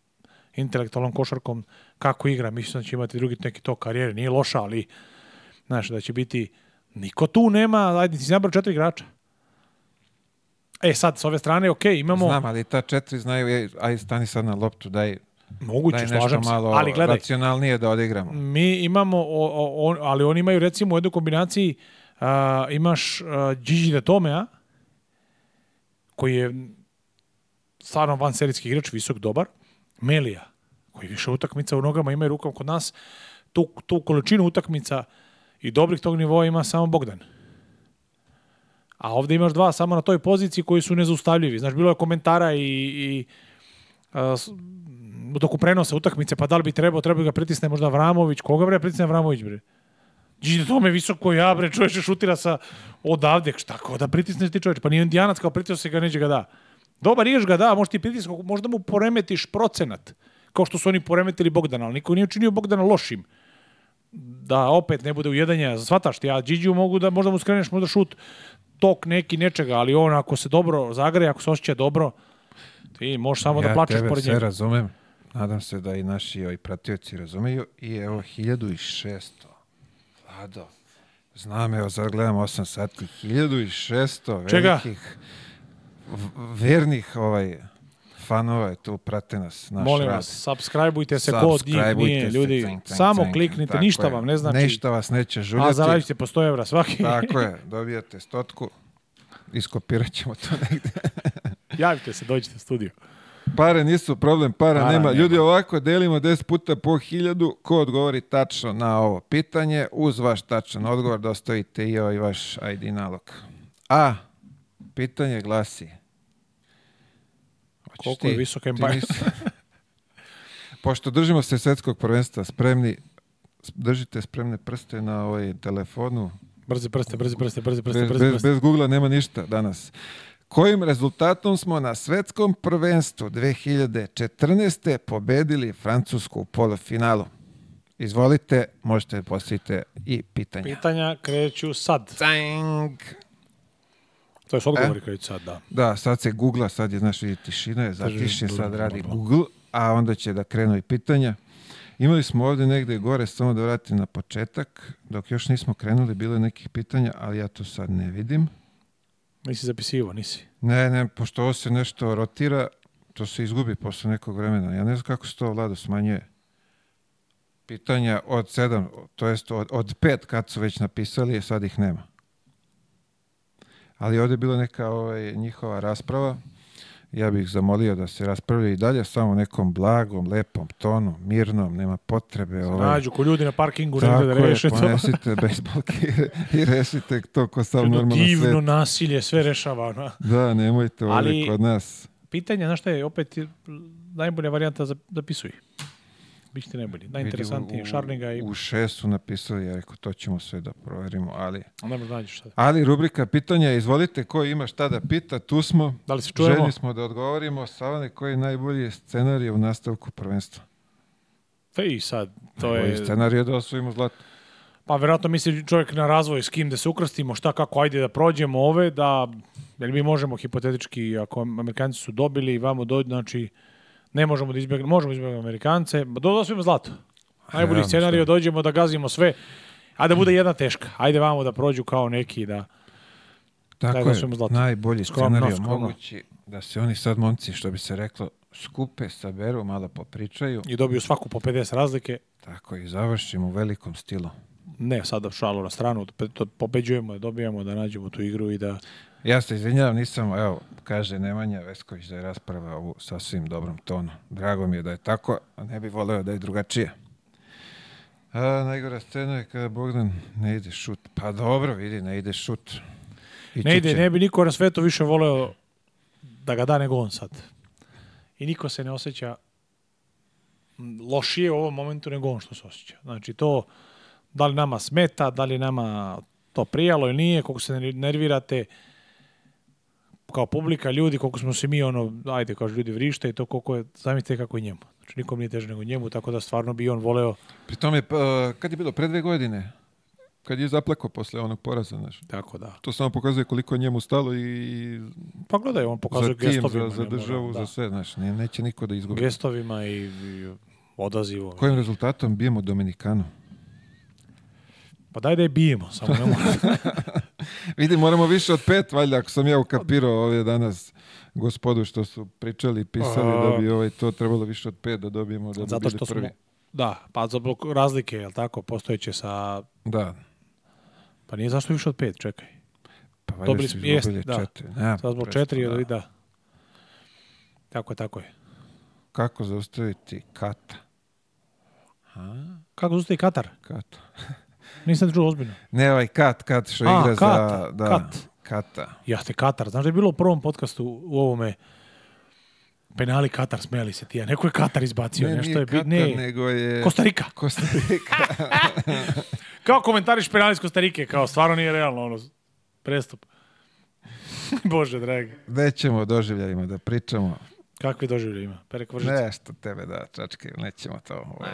intelektualnom košarkom kako igra. Mislim da će imati drugi neki to karijere. Nije loša, ali znaš, da će biti niko tu nema, ajde, ti si nabrao četiri igrača. E sad, s ove strane, ok, imamo...
Znam, ali ta četiri znaju, e, aj stani sad na loptu, daj Moguće, daj nešto malo ali gledaj, racionalnije da odigramo.
Mi imamo, o, o, ali oni imaju recimo u jednoj kombinaciji, a, imaš uh, Gigi de Tomea, koji je stvarno van serijski igrač, visok, dobar, Melija, koji više utakmica u nogama ima i rukom kod nas, tu, tu količinu utakmica i dobrih tog nivoa ima samo Bogdan. A ovde imaš dva samo na toj poziciji koji su nezaustavljivi. Znaš, bilo je komentara i, i a, toku prenosa utakmice, pa da li bi trebao, trebao ga pritisne možda Vramović, koga bre pritisne Vramović bre? Gdje to me visoko ja bre, čovječe šutira sa odavde, šta ko da pritisneš ti čovječe, pa nije indijanac kao pritisao se ga neđe ga da. Dobar igrač ga, da, možda ti pritiskom, možda mu poremetiš procenat, kao što su oni poremetili Bogdana, ali niko nije učinio Bogdana lošim. Da opet ne bude ujedanja, shvataš ti, ja Điđu mogu da, možda mu skreneš, možda šut tok neki nečega, ali on ako se dobro zagreje, ako se osjeća dobro, ti možeš samo da ja da plačeš
pored njega.
Ja sve
razumem. Nadam se da i naši ovi pratioci razumeju. I evo, 1600. Vlado, znam, evo, sad gledam 8 sati. 1600 velikih... Čega? vernih ovaj, fanova je tu, prate nas.
Naš Molim rad. vas, subscribeujte se kod njih nije, ljudi. Ceng, ceng, samo ceng, kliknite, ništa je. vam ne znači.
Ništa vas neće žuljati. A
zaradite po 100 evra svaki.
Tako je, dobijate stotku, iskopirat ćemo to negde.
Javite se, dođite u studio.
Pare nisu problem, para, para nema. nema. Ljudi ovako delimo 10 puta po 1000, Ko odgovori tačno na ovo pitanje, uz vaš tačan odgovor dostavite i ovaj vaš ID nalog. A, pitanje glasi
Pa Koliko ti, je visoka Empire?
Pošto držimo se svetskog prvenstva spremni, držite spremne prste na ovaj telefonu.
Brze prste, brze prste, brze prste.
Bez,
brze prste.
bez, bez Google nema ništa danas. Kojim rezultatom smo na svetskom prvenstvu 2014. pobedili Francusku u polofinalu? Izvolite, možete da postaviti i pitanja.
Pitanja kreću sad. Cang! To je odgovor e? sad, da.
Da, sad se googla, sad je, znaš, vidi, tišina je, zatišje, sad radi da. Google, a onda će da krenu i pitanja. Imali smo ovde negde gore, samo da vratim na početak, dok još nismo krenuli, bile je nekih pitanja, ali ja to sad ne vidim.
Nisi zapisivo, nisi?
Ne, ne, pošto ovo se nešto rotira, to se izgubi posle nekog vremena. Ja ne znam kako se to vlada smanjuje. Pitanja od sedam, to jest od, od pet kad su već napisali, sad ih nema ali ovdje je bila neka ovaj, njihova rasprava. Ja bih zamolio da se raspravlja i dalje samo nekom blagom, lepom tonu, mirnom, nema potrebe. Ovaj, Nađu
ko ljudi na parkingu
tako da reše to. ponesite bejsbolke i, rešite to ko sam normalno
Divno svet. nasilje, sve rešava. Na.
Da, nemojte ovdje kod nas.
Pitanje, znaš što je, opet najbolja varijanta zapisuj. Da bićete najbolji. Najinteresantniji, šarlinga
i... U šest su napisali, ja rekao, to ćemo sve da proverimo, ali... Dobro, nađeš sada. Ali rubrika pitanja, izvolite, ko ima šta da pita, tu smo. Da li se čujemo? Željni smo da odgovorimo, Savane, koji je najbolji scenarij u nastavku prvenstva?
Pa i sad, to najbolji je...
scenarij je da osvojimo zlato.
Pa verovatno misli čovjek na razvoj s kim da se ukrstimo, šta kako, ajde da prođemo ove, da, jer mi možemo hipotetički, ako Amerikanci su dobili i vamo dođu, znači, ne možemo da izbjegnemo, možemo da izbjegnemo Amerikance, do osvojimo zlato. Najbolji ja, scenarij da dođemo da gazimo sve, a da bude jedna teška. Ajde vamo da prođu kao neki da,
da tako da je, zlato. najbolji scenarij mogući da se oni sad momci, što bi se reklo, skupe, saberu, malo popričaju.
I dobiju svaku po 50 razlike.
Tako i završimo u velikom stilu.
Ne, sada šalu na stranu, pobeđujemo, dobijamo da nađemo tu igru i da
Ja se izvinjavam, nisam, evo, kaže Nemanja Vesković da je rasprava u sasvim dobrom tonu. Drago mi je da je tako, a ne bih voleo da je drugačije. A, najgora scena je kada Bogdan ne ide šut. Pa dobro, vidi, ne ide šut.
I ne ide, ne bi niko na svetu više voleo da ga da nego on sad. I niko se ne osjeća lošije u ovom momentu nego on što se osjeća. Znači to, da li nama smeta, da li nama to prijalo ili nije, koliko se nervirate, kao publika, ljudi, koliko smo se mi ono, ajde, kaže ljudi vrište i to koliko je, zamislite kako je njemu. Znači nikom nije teže nego njemu, tako da stvarno bi on voleo.
Pri tome, pa, kad je bilo pre dve godine, kad je zaplako posle onog poraza, znaš. Tako da. To samo pokazuje koliko je njemu stalo i...
Pa gledaj, on pokazuje
za tim, gestovima. Za, da, za državu, mora, za sve, znaš, ne, neće niko da izgubi.
Gestovima i, i odazivom.
Kojim rezultatom bijemo Dominikanu?
Pa daj da je bijemo, samo ne
Vidi, moramo više od pet, valjda, ako sam ja ukapirao ovdje danas gospodu što su pričali pisali, da bi ovaj to trebalo više od pet da dobijemo, da
Zato što prvi. Smo, da, pa zbog razlike, je jel tako, postojeće sa...
Da.
Pa nije zašto više od pet, čekaj.
Pa valjda Dobili, su izgubili da. četiri.
Ja, Sad zbog četiri, da. da. Tako je, tako je.
Kako zaustaviti kata?
Ha? Kako zaustaviti Katar? Katar. Nisam čuo ozbiljno.
Ne, ovaj Kat, Kat što igra A, kata, za... Da, kat. Kata.
Ja te Katar. Znaš da je bilo u prvom podcastu u ovome penali Katar, smeli se ti. A Neko je Katar izbacio. Ne, nešto nije je, Katar, ne, nego je... Kostarika.
Kostarika.
kao komentariš penali iz Kostarike, kao stvarno nije realno ono prestup. Bože, dragi.
Već o doživljajima da pričamo.
Kakvi doživljajima?
Perek Vržica? Nešto tebe da, čačke, nećemo to. Ovaj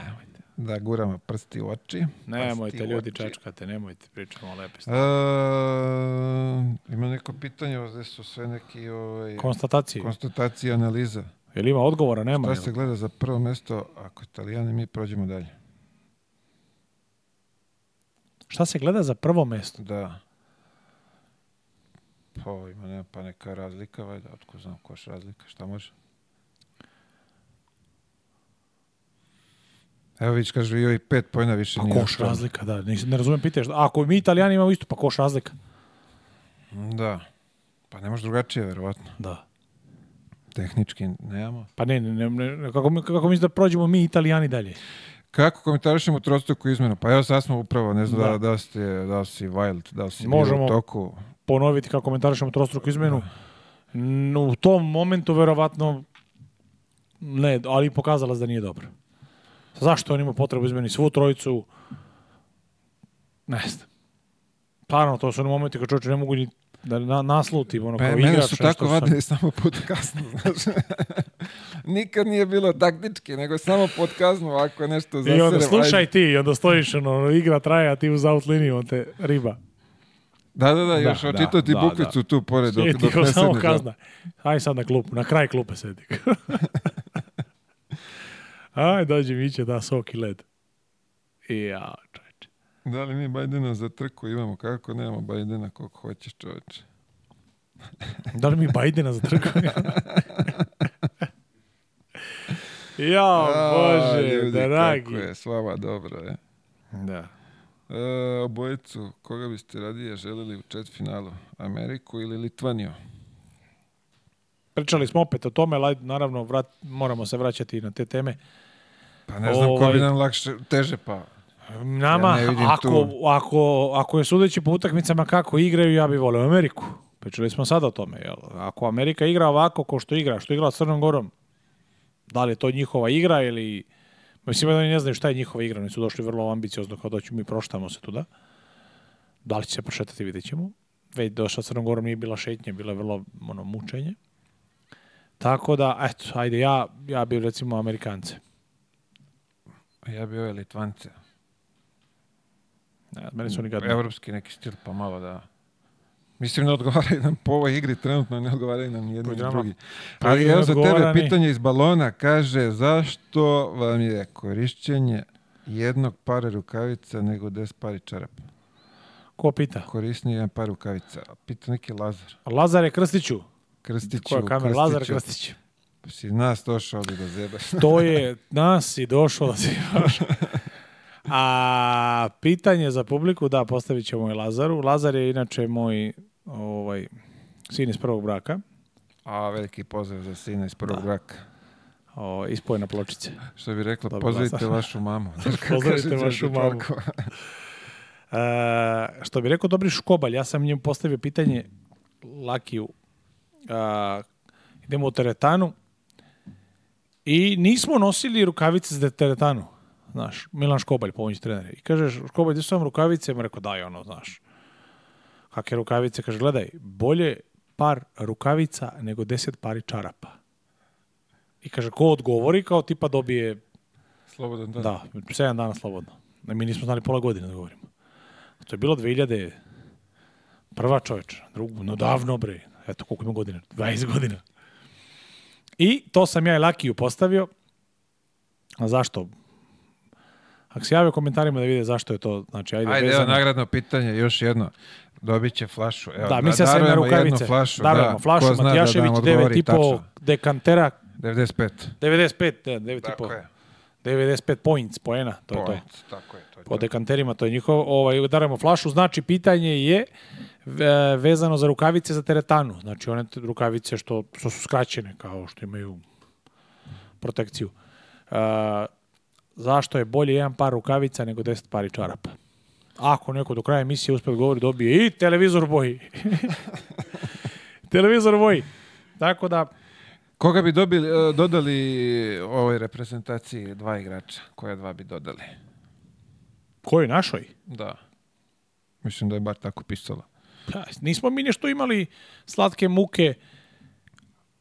da guramo prsti u oči.
Nemojte, prsti ljudi, oči. čačkate, nemojte, pričamo o lepe
stvari. E, ima neko pitanje, ovde su sve neki... Ovaj,
konstatacije.
Konstatacije analiza.
Jel ima odgovora, nema?
Šta se gleda za prvo mesto, ako italijani, mi prođemo dalje.
Šta se gleda za prvo mesto?
Da. Pa ima nema pa neka razlika, valjda, otko znam koš razlika, šta može? Evo vidiš, kaže, joj, pet pojena više
pa nije. Pa koš razlika, da. Ne, ne razumijem, pitaš. Ako mi italijani imamo isto, pa koš razlika.
Da. Pa ne može drugačije, verovatno.
Da.
Tehnički
nemamo. Pa ne, ne, ne, kako, mi, kako mislim da prođemo mi italijani dalje?
Kako komentarišemo trostoku izmenu? Pa evo sad smo upravo, ne znam da, da, da, ste, da si wild, da si Možemo u
toku. ponoviti kako komentarišemo trostoku izmenu. Da. U tom momentu verovatno ne, ali pokazala se da nije dobro. Zašto on ima potrebu da izmeni svu trojicu? Ne znam. Parno, to su oni momenti kad čovječ ne mogu ni da na, naslutim, ono, pa, kao igrač.
su tako vadili samo pod kaznu, znaš. Nikad nije bilo taktički, nego samo pod kaznu, ako nešto
zasere. I onda slušaj ti, i onda stojiš, ono, igra traje, a ti uz out liniju, on te riba.
Da, da, da, još da, da očito ti da, bukvicu da. tu pored
dok, dok ne samo sedne, da. kazna. Aj sad na klupu, na kraj klupe sedi. Aj, dođe Miće, da, sok i led. Ja, čoveče.
Da li mi Bajdena za trku imamo? Kako nemamo Bajdena koliko hoćeš, čoveče?
da li mi Bajdena za trku Ja, bože, ljudi, dragi. Kako je,
s vama dobro je.
Da.
E, obojicu, koga biste radije želili u četvrtfinalu? Ameriku ili Litvaniju?
Pričali smo opet o tome, ali naravno vrat, moramo se vraćati na te teme.
Pa ne znam ovaj, ko bi ovaj- nam lakše, teže pa.
Nama, ja ako, tu. ako, ako je sudeći po utakmicama kako igraju, ja bih volio Ameriku. Pričali pa smo sada o tome. Jel? Ako Amerika igra ovako ko što igra, što igra s Crnom Gorom, da li je to njihova igra ili... Mislim da oni ne znaju šta je njihova igra, oni su došli vrlo ambiciozno kao da ću mi proštamo se tuda. Da li će se prošetati, vidjet ćemo. Već došla Crnom Gorom nije bila šetnja, bilo je vrlo ono, mučenje. Tako da, eto, ajde, ja, ja bih recimo Amerikance.
Pa ja bi ove Litvance.
Ne, meni su oni gadni.
Evropski neki stil, pa malo da... Mislim, ne odgovaraju nam po ovoj igri, trenutno ne odgovaraju nam jedni i drugi. Pa Ali evo za tebe pitanje iz balona, kaže, zašto vam je korišćenje jednog para rukavica nego des pari čarapa?
Ko pita?
Korisnije jedan par rukavica. Pita neki Lazar.
Lazare Krstiću.
Krstiću. Koja
kamer? Krstiću. Lazar Krstiću
si nas došao da zebaš.
to je, nas i došao da zebaš. A pitanje za publiku, da, postavit ćemo i Lazaru. Lazar je inače moj ovaj, sin iz prvog braka.
A veliki pozdrav za sina iz prvog da. braka.
O, ispojena pločica.
Što bi rekla, Dobre, pozdravite vašu mamu.
pozdravite vašu da mamu. Uh, što bi rekao Dobri Škobalj, ja sam njemu postavio pitanje Lakiju. Uh, idemo u teretanu, I nismo nosili rukavice za teretanu. Znaš, Milan Škobalj, pomoćni trener. I kažeš, Škobalj, gde su vam rukavice? Ima rekao, daj ono, znaš. Kakve rukavice? Kaže, gledaj, bolje par rukavica nego deset pari čarapa. I kaže, ko odgovori, kao tipa dobije...
Slobodan
dan. Da, 7 dana slobodno. E, mi nismo znali pola godine da govorimo. To je bilo 2000... Prva čoveč, drugu, no davno bre. Eto, koliko ima godina? 20 godina. I to sam ja i Lakiju postavio. A zašto? Ako se jave komentarima da vide zašto je to, znači ajde,
ajde
evo,
nagradno pitanje, još jedno. Dobit će flašu. Evo,
da, da mi se na rukavice.
Flašu, da. darujemo da, flašu, Matijašević, da 9,5 dekantera. 95.
95, da, 9,5. Tako je. 95 points, poena, to Point, je to. Tako je, to je po dekanterima, to je njihov. Ovaj, udaramo flašu, znači pitanje je vezano za rukavice za teretanu. Znači one rukavice što, što su skraćene, kao što imaju protekciju. Uh, zašto je bolje jedan par rukavica nego 10 pari čarapa? Ako neko do kraja emisije uspe govori, dobije i televizor boji. televizor boji. Tako da,
Koga bi dobili, e, dodali ovoj reprezentaciji dva igrača? Koja dva bi dodali?
Koji našoj?
Da. Mislim da je bar tako pisalo.
Pa, nismo mi nešto imali slatke muke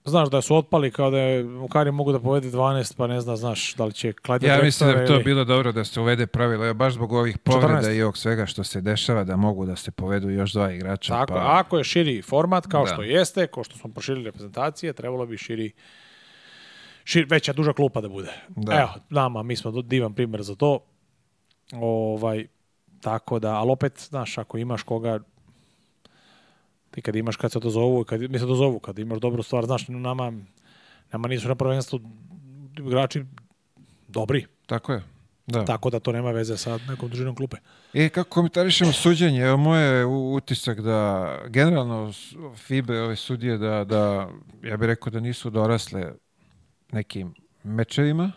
Znaš da su otpali kao da je Karim mogu da povede 12, pa ne zna, znaš da li će
kladiti. Ja mislim da bi to ili... bilo dobro da se uvede pravilo, ja baš zbog ovih povreda 14. i ovog svega što se dešava da mogu da se povedu još dva igrača.
Tako, pa... ako je širi format kao da. što jeste, kao što smo proširili reprezentacije, trebalo bi širi šir, veća duža klupa da bude. Da. Evo, nama, mi smo divan primer za to. Ovaj, tako da, ali opet, znaš, ako imaš koga ti kad imaš, kad se dozovu, kad, mi se dozovu, da kad imaš dobru stvar, znaš, nama, nama nisu na prvenstvu igrači dobri.
Tako je. Da.
Tako da to nema veze sa nekom dužinom klupe.
E, kako komentarišemo suđenje? Evo moje utisak da generalno FIBE, ove sudije, da, da ja bih rekao da nisu dorasle nekim mečevima,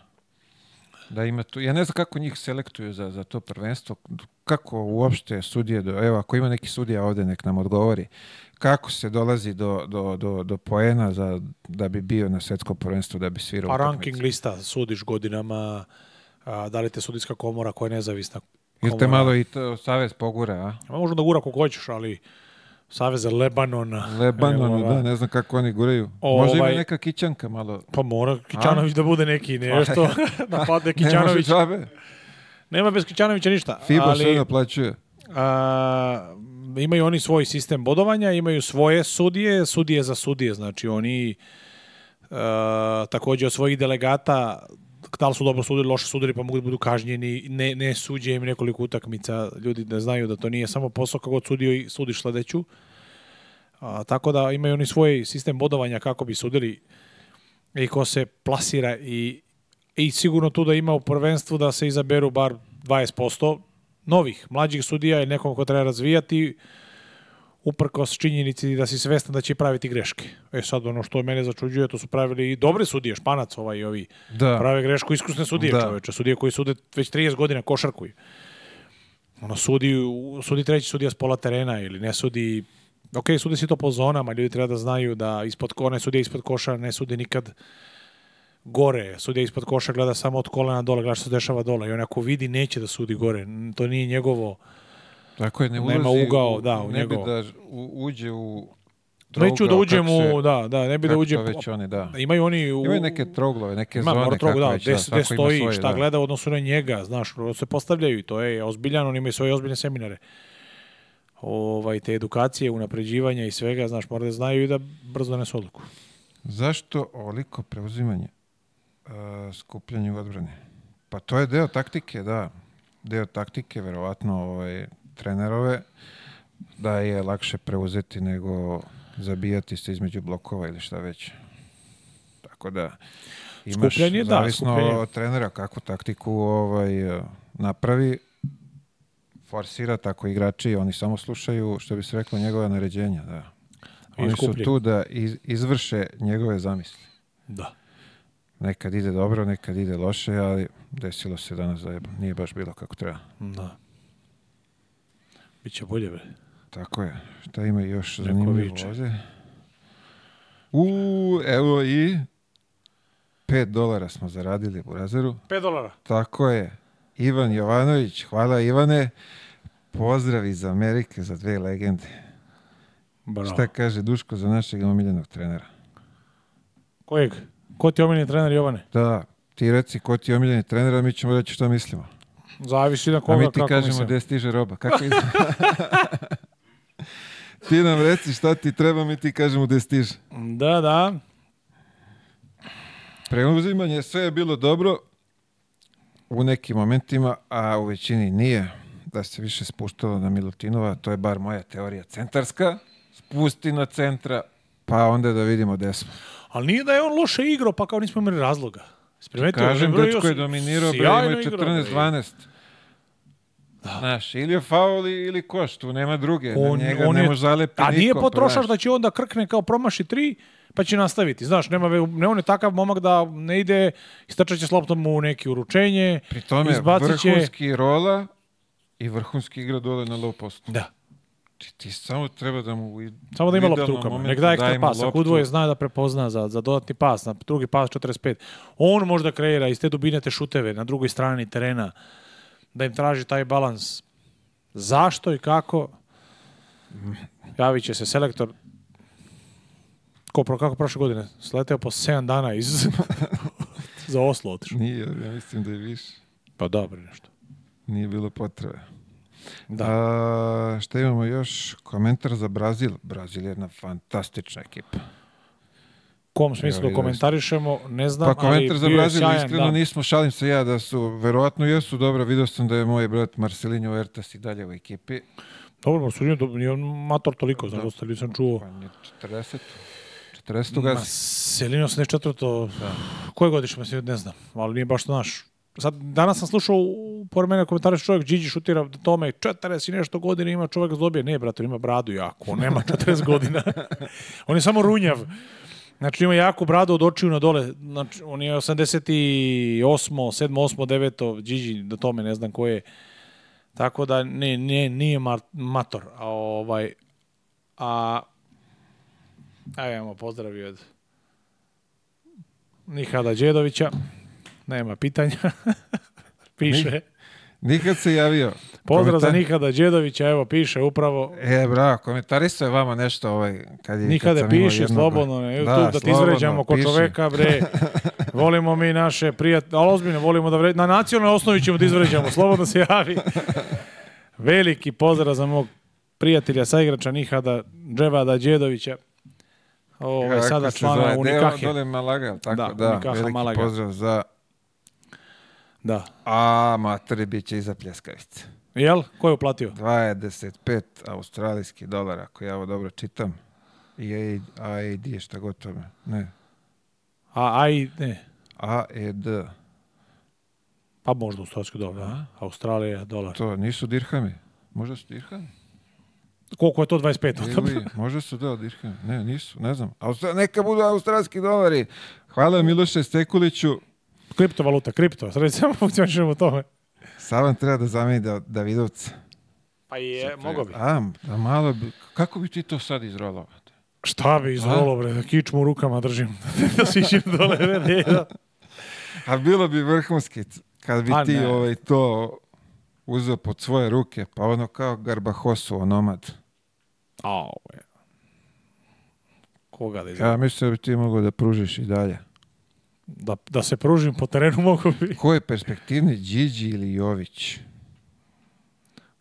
Da ima tu. Ja ne znam kako njih selektuju za, za to prvenstvo, kako uopšte sudije, do, evo ako ima neki sudija ovde nek nam odgovori, kako se dolazi do, do, do, do poena za, da bi bio na svetsko prvenstvo, da bi svirao Pa
ranking lista, sudiš godinama, a, da li te sudijska komora koja je nezavisna Komora. Ili te
malo i to, savez pogura, a? Pa
možda da gura kako hoćeš, ali Saveza Lebanona. Lebanona, Evo,
da, ne znam kako oni gureju. Možda ovaj, ima neka kićanka malo.
Pa mora Kićanović A? da bude neki, nešto da padne Kićanović. Nema, Nema bez Kićanovića ništa.
FIBA ali, sve naplaćuje.
A, imaju oni svoj sistem bodovanja, imaju svoje sudije, sudije za sudije, znači oni a, takođe od svojih delegata da li su dobro sudili, loše sudili, pa mogu da budu kažnjeni, ne, ne suđe im nekoliko utakmica, ljudi da znaju da to nije samo posao kako god sudio i sudiš sledeću. A, tako da imaju oni svoj sistem bodovanja kako bi sudili i ko se plasira i, i sigurno tu da ima u prvenstvu da se izaberu bar 20% novih, mlađih sudija i nekog ko treba razvijati, uprkos činjenici da si svestan da će praviti greške. E sad, ono što mene začuđuje, to su pravili i dobre sudije, Španac ovaj i ovi. Da. Prave grešku, iskusne sudije da. čoveče, sudije koji sude već 30 godina košarkuju. Ono, sudi, sudi treći sudija s pola terena ili ne sudi... Ok, sude si to po zonama, ljudi treba da znaju da ispod, onaj sudija ispod koša ne sudi nikad gore, sudija ispod koša gleda samo od kolena dole, gleda što se dešava dole i on ako vidi neće da sudi gore, to nije njegovo
Tako je, ne ulazi, nema ugao, da, u ne bi
da uđe u Trougao, Neću da uđem u, da, da, ne bi da uđem. Već
oni, da.
Imaju oni
u... Imaju neke troglove, neke ima, zone.
Trogu, da, već, des, da, des stoji, svoje, šta da. gleda u odnosu na njega, znaš, se postavljaju i to je ozbiljan, oni imaju svoje ozbiljne seminare. Ovaj, te edukacije, unapređivanja i svega, znaš, mora da znaju i da brzo donesu odluku.
Zašto oliko preuzimanje uh, e, skupljanja u odbrane? Pa to je deo taktike, da. Deo taktike, verovatno, ovaj, trenerove da je lakše preuzeti nego zabijati se između blokova ili šta već. Tako da
imaš skupljenje,
da, zavisno da, od trenera kakvu taktiku ovaj, napravi forsira tako igrači, oni samo slušaju što bi se reklo njegova naređenja, da. Oni su tu da izvrše njegove zamisli.
Da.
Nekad ide dobro, nekad ide loše, ali desilo se danas da je, nije baš bilo kako treba.
Da. Biće bolje, bre.
Tako je. Šta ima još zanimljivo ovde? U, evo i 5 dolara smo zaradili u razeru.
5 dolara?
Tako je. Ivan Jovanović, hvala Ivane. Pozdrav iz Amerike za dve legende. Bravo. Šta kaže Duško za našeg omiljenog trenera?
Kojeg? Ko ti je omiljeni trener Jovane?
Da, ti reci ko ti je omiljeni trener, a mi ćemo reći šta mislimo.
Zavisi na koga, kako
mi ti kažemo gde stiže roba. Kako iz... ti nam reci šta ti treba, mi ti kažemo gde stiže.
Da, da.
Preuzimanje, sve je bilo dobro u nekim momentima, a u većini nije. Da se više spuštalo na Milutinova, to je bar moja teorija centarska. Spusti na centra, pa onda da vidimo gde smo.
Ali nije da je on loše igro, pa kao nismo imali razloga.
Sprimetio, kažem, dečko je dominirao, bre, ima 14-12. Da. Znaš, ili je faul ili koš, tu nema druge, on, na njega on ne je, može zalepiti A
nije potrošaš da će onda krkne kao promaši tri, pa će nastaviti. Znaš, nema, ne, on je takav momak da ne ide, istrčat će s loptom u neki uručenje, Pri
tome, izbacit će... vrhunski rola i vrhunski igra dole na low postu.
Da
ti, ti samo treba da mu...
Samo da ima loptu rukama. Nek daje ekstra pas. Ako udvoje zna da prepozna za, za dodatni pas, na drugi pas 45. On možda kreira iz te dubine te šuteve na drugoj strani terena da im traži taj balans. Zašto i kako? Javit će se selektor ko pro, kako prošle godine? Sleteo po 7 dana iz... za Oslo otišao.
Nije, ja mislim da je više.
Pa dobro nešto.
Nije bilo potrebe. Da. A, šta imamo još? Komentar za Brazil. Brazil je jedna fantastična ekipa.
Kom smislu Evo, komentarišemo, ne znam,
pa, komentar ali za Brazil, sjajan, iskreno
da.
nismo, šalim se ja da su, verovatno jesu, dobro, vidio sam da je moj brat Marcelinho Ertas i dalje u ekipi.
Dobro, Marcelinho, dobro, nije on mator toliko, znam, da. dosta sam čuo. Pa, nije 40.
40. gazi.
Marcelinho 84. Da. Koje godište, mislim, ne znam, ali nije baš to naš sad, danas sam slušao pored mene komentare čovjek Điđi šutira do tome 40 i nešto godina ima čovjek zdobije. Da ne, brate, ima bradu jako, on nema 40 godina. on je samo runjav. Znači ima jako bradu od očiju na dole. Znači, on je 88, 7, 8, 9, Điđi do tome ne znam ko je. Tako da ne, ne, nije mator. A ovaj, a, a pozdravi od Nihada Đedovića. Nema pitanja. piše.
Nikad se javio.
Pozdrav Komentar... za Nikada Đedovića, evo piše upravo.
E, bravo, komentarisao je vama nešto ovaj,
kad
je... Nikada kad
piše, slobodno na da, YouTube, da, da ti izređamo ko čoveka, bre. Volimo mi naše prijatelje, ali ozbiljno volimo da vre... Na nacionalnoj osnovi ćemo da izvređamo, slobodno se javi. Veliki pozdrav za mog prijatelja saigrača Nihada Dževada Đedovića.
Ovo ovaj, je sada člana Unikahe. Dole Malaga, tako da, da Unikaha, veliki Malaga. pozdrav za
Da.
A, mater, bit će iza pljeskavice.
Jel? Ko je uplatio?
25 australijski dolara, ako ja ovo dobro čitam. I
AID, e
šta god
Ne.
A, AID, e ne. AED.
Pa možda australijski dolar, da. a? Australija, dolar.
To nisu dirhami. Možda su dirhami?
Koliko je to 25? Ili,
možda su da, dirhami. Ne, nisu, ne znam. Austra... Neka budu australijski dolari. Hvala Miloše Stekuliću.
Kriptovaluta, kripto, sad samo funkcionišemo u tome.
Savan treba da zameni da, Davidovca.
Pa je, mogo bi.
A, a malo bi, kako bi ti to sad izrolao?
Šta bi izrolao, bre, da kičmu u rukama držim, da sišim dole, bre, da.
A bilo bi vrhunski, kad bi a, pa ti ne. ovaj, to uzeo pod svoje ruke, pa ono kao Garbahosu, onomad.
Au, e. Koga da
izrolao? Ja mislim da bi ti mogao da pružiš i dalje
da, da se pružim po terenu mogu bi.
Ko je perspektivni, Điđi ili Jović?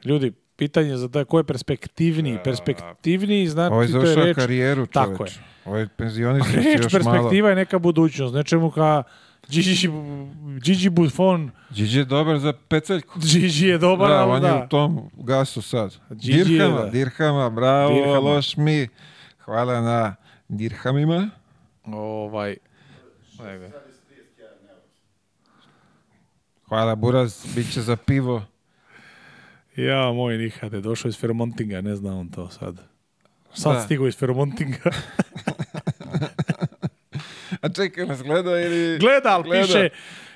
Ljudi, pitanje za da ko je perspektivniji. Da. Perspektivniji znači Ovo ovaj je to je reč... karijeru,
čoveč. Tako je. Ovo je penzionist još
perspektiva malo... je neka budućnost. Nečemu ka Gigi, Gigi Buffon.
Gigi je dobar za peceljku.
Gigi je dobar, da, ali on da.
je u tom gasu sad. Gigi dirhama, je, da. dirhama, bravo, dirhama. loš mi. Hvala na dirhamima.
Ovaj, Ajde.
Hvala Buraz, bit će za pivo.
Ja, moj nikade, došao iz Fermontinga, ne znam on to sad. Sad da. stigo iz Fermontinga.
A čekaj, nas gleda ili... Gleda,
gleda. piše,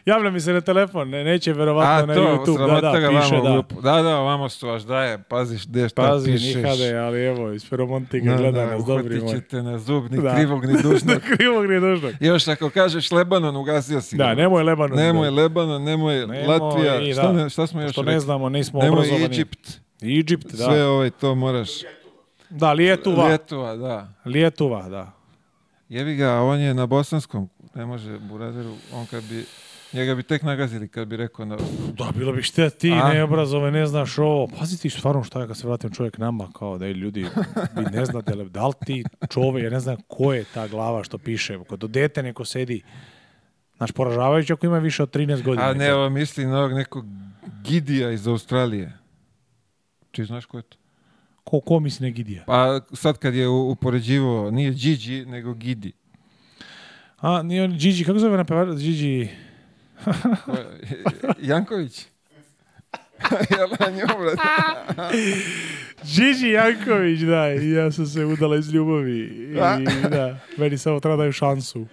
javlja mi se na telefon, ne, neće verovatno A, to, na YouTube. Da, da, piše, da. Glup.
Da, da, vamo su vaš daje, paziš gdje šta Pazi, pišeš. Pazi,
ali evo, iz Feromontika da, gleda da, nas, dobri moj.
ćete na zub, ni da. krivog, da, ni dužnog.
krivog, ni dužnog.
Još ako kažeš Lebanon, ugasio si.
Da, nemoj Lebanon.
Nemoj da. Lebanon, nemoj, nemoj Latvija. I, šta, da. ne, šta smo još Što
ne znamo, nismo nemoj obrazovani.
Nemoj Egipt.
Egipt, da.
Sve ovaj, to moraš.
Da, Lijetuva.
Lijetuva,
da. Lijetuva,
da. Jebi ga, on je na bosanskom. Ne može Buraderu, on kad bi Njega bi tek nagazili kad bi rekao na...
Da, bilo bi šte ti, A? neobrazove, ne znaš ovo. Pazi ti stvarno šta je kad se vratim čovjek nama, kao da je ljudi, vi ne znate, da li ti čovjek, ja ne znam ko je ta glava što piše, kod do dete neko sedi, znaš, poražavajući ako ima više od 13 godina.
A ne, ovo misli na ovog nekog Gidija iz Australije. Ti znaš ko je to?
Ko, ko misli na Gidija?
Pa sad kad je upoređivo, nije Gigi, nego Gidi.
A, nije on Gigi, kako zove na Gigi...
E, Janković. Jelena
Žiži Janković, da, ja sam se udala iz ljubavi. I, da, meni samo treba da daju šansu.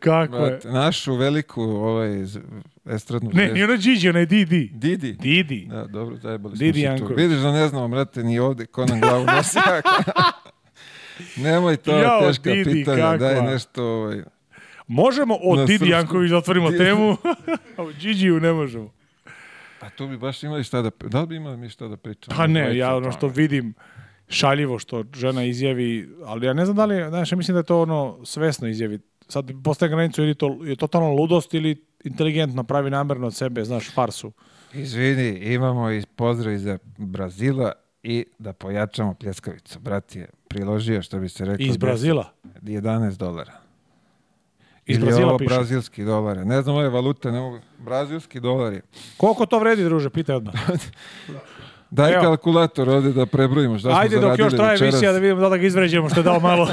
Kako Brat, je?
Našu veliku ovaj, estradnu
Ne, ni ona Gigi, ona je Didi.
Didi?
Didi.
Da, dobro, zajebali
smo Didi Janković.
Vidiš da ne znamo, mrate, ni ovde ko nam glavu nosi. Nemoj to, jo, teška Didi, pitanja, kakva? daj nešto ovaj,
Možemo od na Didi srpsku. Janković da otvorimo Didi. temu, a o Gigiju ne možemo.
A to bi baš imali šta da... Da li bi imali mi šta da pričamo? Pa
ne, ja ono što vidim šaljivo što žena izjavi, ali ja ne znam da li, znaš, ja mislim da je to ono svesno izjavi. Sad postaje granicu ili to je totalno ludost ili inteligentno pravi namerno od sebe, znaš, farsu.
Izvini, imamo i pozdrav iz Brazila i da pojačamo pljeskavicu. Brat je priložio, što bi se rekao...
Iz Brazila?
11 dolara. Iz Ili Brazila ovo piše. brazilski dolare. Ne znam ove valute, ne mogu. Brazilski dolari.
Koliko to vredi, druže? Pitaj odmah.
Daj Evo. kalkulator ovdje da prebrojimo šta Ajde, smo
dok
još
traje misija da vidimo da da ga izvređujemo što je dao malo.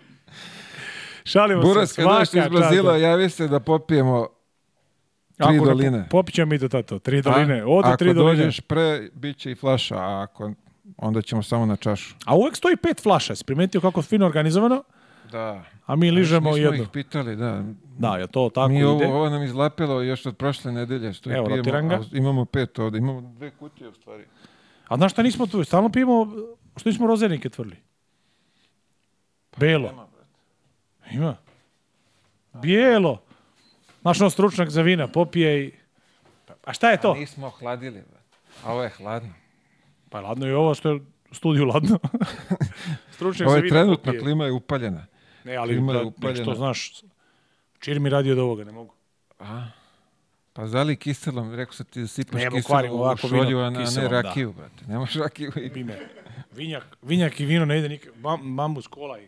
Šalimo se. Buras, kad
iz Brazila, čast. javi se da popijemo tri Ako ne, doline.
popit ćemo mi do tato. Tri doline. Odu ako tri doline. dođeš
pre, bit će i flaša, a ako onda ćemo samo na čašu.
A uvek stoji pet flaša. Si primetio kako fino organizovano?
Da
a mi ližemo mi smo jednu.
ih pitali, da.
Da, je to tako
mi ovo, ide. Ovo nam izlapilo još od prošle nedelje, što Evo, je da pijemo, imamo pet ovde, imamo dve kutije u stvari.
A znaš šta nismo tu, stalno pijemo, što nismo rozenike tvrli? Pa Belo. Nema, Ima. Bijelo. Naš on stručnjak za vina popije i... A šta je to? A
nismo ohladili, a ovo je hladno.
Pa je hladno i ovo što je studiju ladno.
Stručnjak za vina Ovo je trenutno, klima je upaljena.
Ne, ali da, upaljena. što znaš, čir mi radi od ovoga, ne mogu.
A? Pa zali kiselom, rekao sam ti da sipaš ne, kiselom
u šolju,
a ne, da. rakiju, da. brate. Nemaš rakiju
i... Bime. Vinjak, vinjak i vino ne ide nikak. Bam, bambus kola i...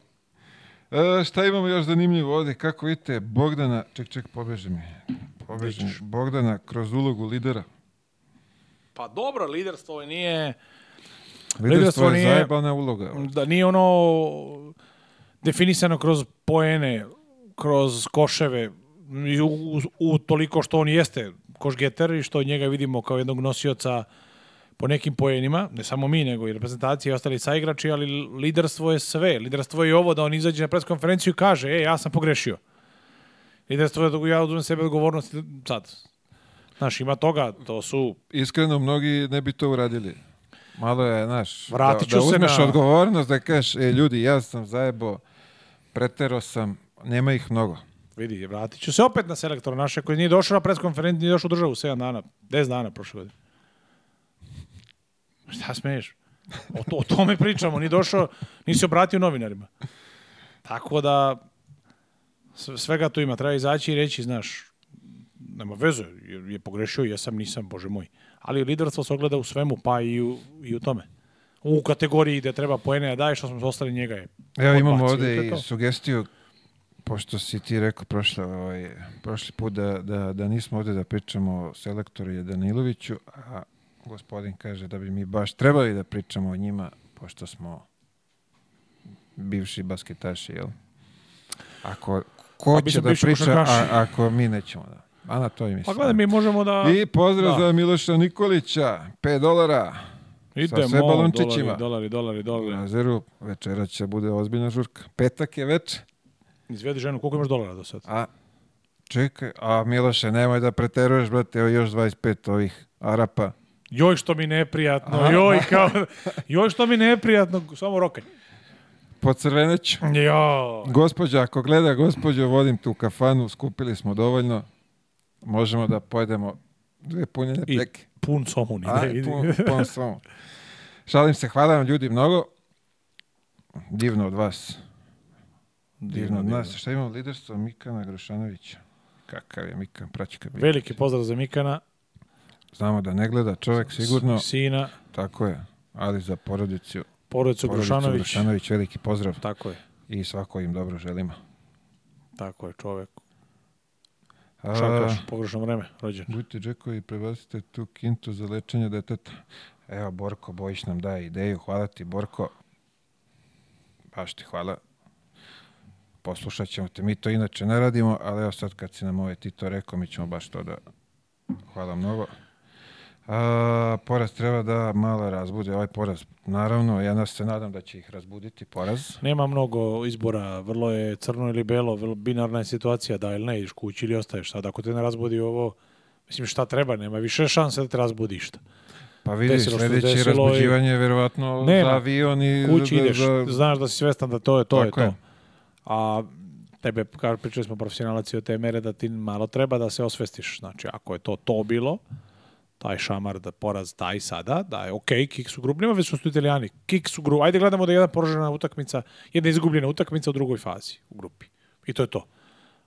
E, šta imamo još zanimljivo ovde? Kako vidite, Bogdana... Ček, ček, pobeži mi. Pobeži mi. Bogdana kroz ulogu lidera.
Pa dobro, liderstvo nije...
Liderstvo, liderstvo je nije, zajebana uloga.
Da nije ono definisano kroz poene, kroz koševe, u, u toliko što on jeste košgeter i što njega vidimo kao jednog nosioca po nekim poenima, ne samo mi, nego i reprezentacije i ostali saigrači, ali liderstvo je sve. Liderstvo je ovo da on izađe na preskonferenciju i kaže, e, ja sam pogrešio. Liderstvo je da ja oduzmem sebe odgovornost sad. Znaš, ima toga, to su...
Iskreno, mnogi ne bi to uradili. Malo je, znaš, da- Vratit da ću da, da uzmeš na... odgovornost, da kažeš, e, ljudi, ja sam zajebo, pretero sam, nema ih mnogo.
Vidi, vratit ću se opet na selektora naše koji nije došao na preskonferenciju, nije došao u državu 7 dana, 10 dana prošle godine. Šta smeješ? O, to, o tome pričamo, ni došao, nisi obratio novinarima. Tako da, svega tu ima, treba izaći i reći, znaš, nema veze, je, pogrešio, ja sam, nisam, bože moj. Ali liderstvo se ogleda u svemu, pa i u, i u tome u kategoriji gde treba poene da daje, što smo ostali njega je.
Evo imamo ovde i sugestiju, pošto si ti rekao prošle, ovaj, prošli put da, da, da nismo ovde da pričamo o selektoru i Daniloviću, a gospodin kaže da bi mi baš trebali da pričamo o njima, pošto smo bivši basketaši, jel? Ako ko će da priča, a, ako mi nećemo da. A na to i pa mislim.
Pa gledaj, mi možemo da...
I pozdrav da. za Miloša Nikolića, 5 dolara.
Idemo, sa sve balončićima. Dolari, dolari, dolari. U
nazeru, večera će bude ozbiljna žurka. Petak je veče.
Izvedi ženu, koliko imaš dolara do sad?
A, čekaj, a Miloše, nemoj da preteruješ, brate, evo još 25 ovih Arapa.
Joj što mi neprijatno, Aha. joj kao, joj što mi neprijatno, samo rokaj.
Po crveneću.
Jo.
Gospodja, ako gleda, gospodju, vodim tu kafanu, skupili smo dovoljno, možemo da pojedemo dve punjene I pun somun ide. Pun, pun somun. Šalim se, hvala vam ljudi mnogo. Divno od vas. Divno, divno od nas. Divno. Šta imamo liderstvo Mikana Grošanovića? Kakav je Mikan, praći kad
Veliki pozdrav za Mikana.
Znamo da ne gleda čovek sigurno.
Sina.
Tako je, ali za porodicu. Porodicu,
Grošanović. Grošanović,
veliki pozdrav.
Tako je.
I svako im dobro želimo.
Tako je, čovjek Šankaš, pogrešno vreme, rođen.
Budite džekovi prebacite tu kintu za lečenje deteta. Evo, Borko Bojić nam daje ideju. Hvala ti, Borko. Baš ti hvala. Poslušat ćemo te. Mi to inače ne radimo, ali evo sad kad si nam ovaj ti to rekao, mi ćemo baš to da... Hvala mnogo. A, poraz treba da malo razbude ovaj poraz. Naravno, ja se nadam da će ih razbuditi poraz.
Nema mnogo izbora, vrlo je crno ili belo, vrlo binarna je situacija da ili ne ideš kući ili ostaješ sad. Ako te ne razbudi ovo, mislim šta treba, nema više šanse da te razbudi šta.
Pa vidiš, sledeće razbuđivanje je verovatno nema, za avion i...
Kući ideš, da, znaš da si svestan da to je to, je to. A tebe, kao pričali smo profesionalaci o te mere, da ti malo treba da se osvestiš. Znači, ako je to to bilo, taj šamar da poraz taj sada, da je ok, kik su grup, nema već su italijani, kiks su grup, ajde gledamo da je jedna poražena utakmica, jedna izgubljena utakmica u drugoj fazi u grupi. I to je to.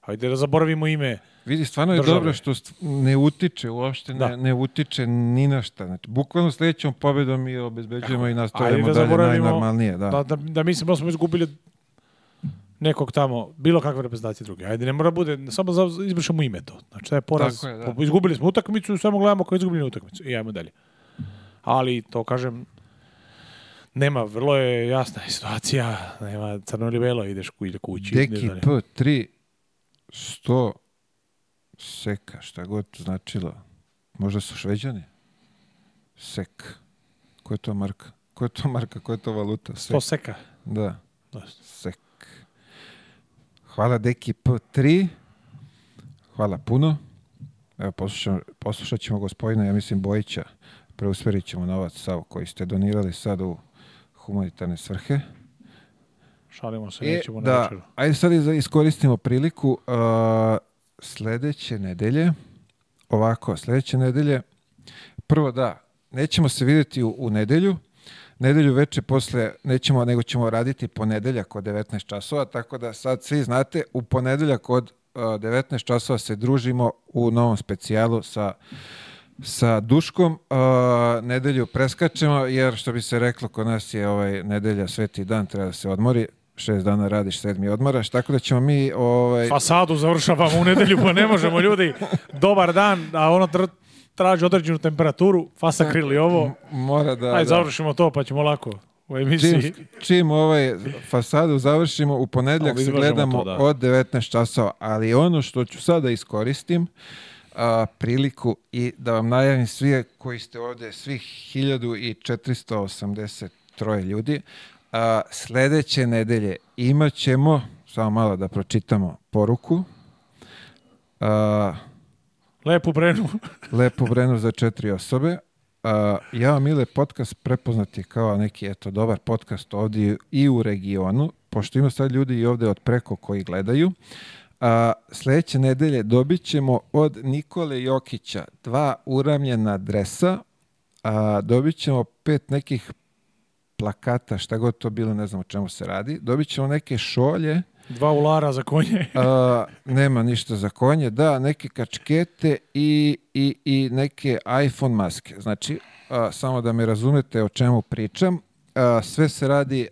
Ajde da zaboravimo ime
Vidi, stvarno je dobro što ne utiče uopšte, da. ne, da. ne utiče ni na šta. Znači, bukvalno sledećom pobedom mi obezbeđujemo i nastavljamo
da dalje najnormalnije. Da, da, da, da mislim da smo izgubili nekog tamo, bilo kakve reprezentacije druge. Ajde, ne mora bude, samo za, izbrišemo ime to. Znači, taj poraz. Je, da. Izgubili smo utakmicu, samo gledamo kao izgubljenu utakmicu. I ajmo dalje. Ali, to kažem, nema, vrlo je jasna situacija. Nema crno ili belo, ideš ku, ili kući.
Deki P3 100 seka, šta god značilo. Možda su šveđani? Sek. Ko je to marka? Ko je to marka? Ko je to valuta?
Sek. 100 seka.
Da. Sek. Hvala Deki P3. Hvala puno. Evo, poslušam, poslušat ćemo gospodina, ja mislim, Bojića. Preusverit ćemo novac sav koji ste donirali sad u humanitarne svrhe.
Šalimo se, e, nećemo da, na
večeru. Ajde sad iskoristimo priliku. Uh, sledeće nedelje, ovako, sledeće nedelje, prvo da, nećemo se videti u, u nedelju, nedelju veče posle nećemo, nego ćemo raditi ponedeljak od 19 časova, tako da sad svi znate, u ponedeljak od 19 e, časova se družimo u novom specijalu sa sa Duškom. A, e, nedelju preskačemo, jer što bi se reklo, kod nas je ovaj nedelja sveti dan, treba da se odmori, šest dana radiš, sedmi odmaraš, tako da ćemo mi... Ovaj...
Fasadu završavamo u nedelju, pa ne možemo, ljudi. Dobar dan, a ono traži određenu temperaturu, fasa krili ovo.
Mora da...
Aj, da. završimo to pa ćemo lako u emisiji.
Čim, čim ovaj fasadu završimo, u ponedljak se gledamo to, da. od 19 časova. Ali ono što ću sada da iskoristim, a, priliku i da vam najavim svi koji ste ovde, svih 1483 ljudi, a, sledeće nedelje imat ćemo, samo malo da pročitamo poruku, a,
Lepu brenu.
Lepu brenu za četiri osobe. Uh, ja Mile podcast prepoznati kao neki eto dobar podcast ovdje i u regionu, pošto ima sad ljudi i ovdje od preko koji gledaju. A, uh, sljedeće nedelje dobit ćemo od Nikole Jokića dva uramljena dresa, a, uh, dobit ćemo pet nekih plakata, šta god to bilo, ne znam o čemu se radi, dobit ćemo neke šolje,
Dva ulara za konje.
A, nema ništa za konje, da, neke kačkete i, i, i neke iPhone maske. Znači, a, samo da me razumete o čemu pričam, a, sve se radi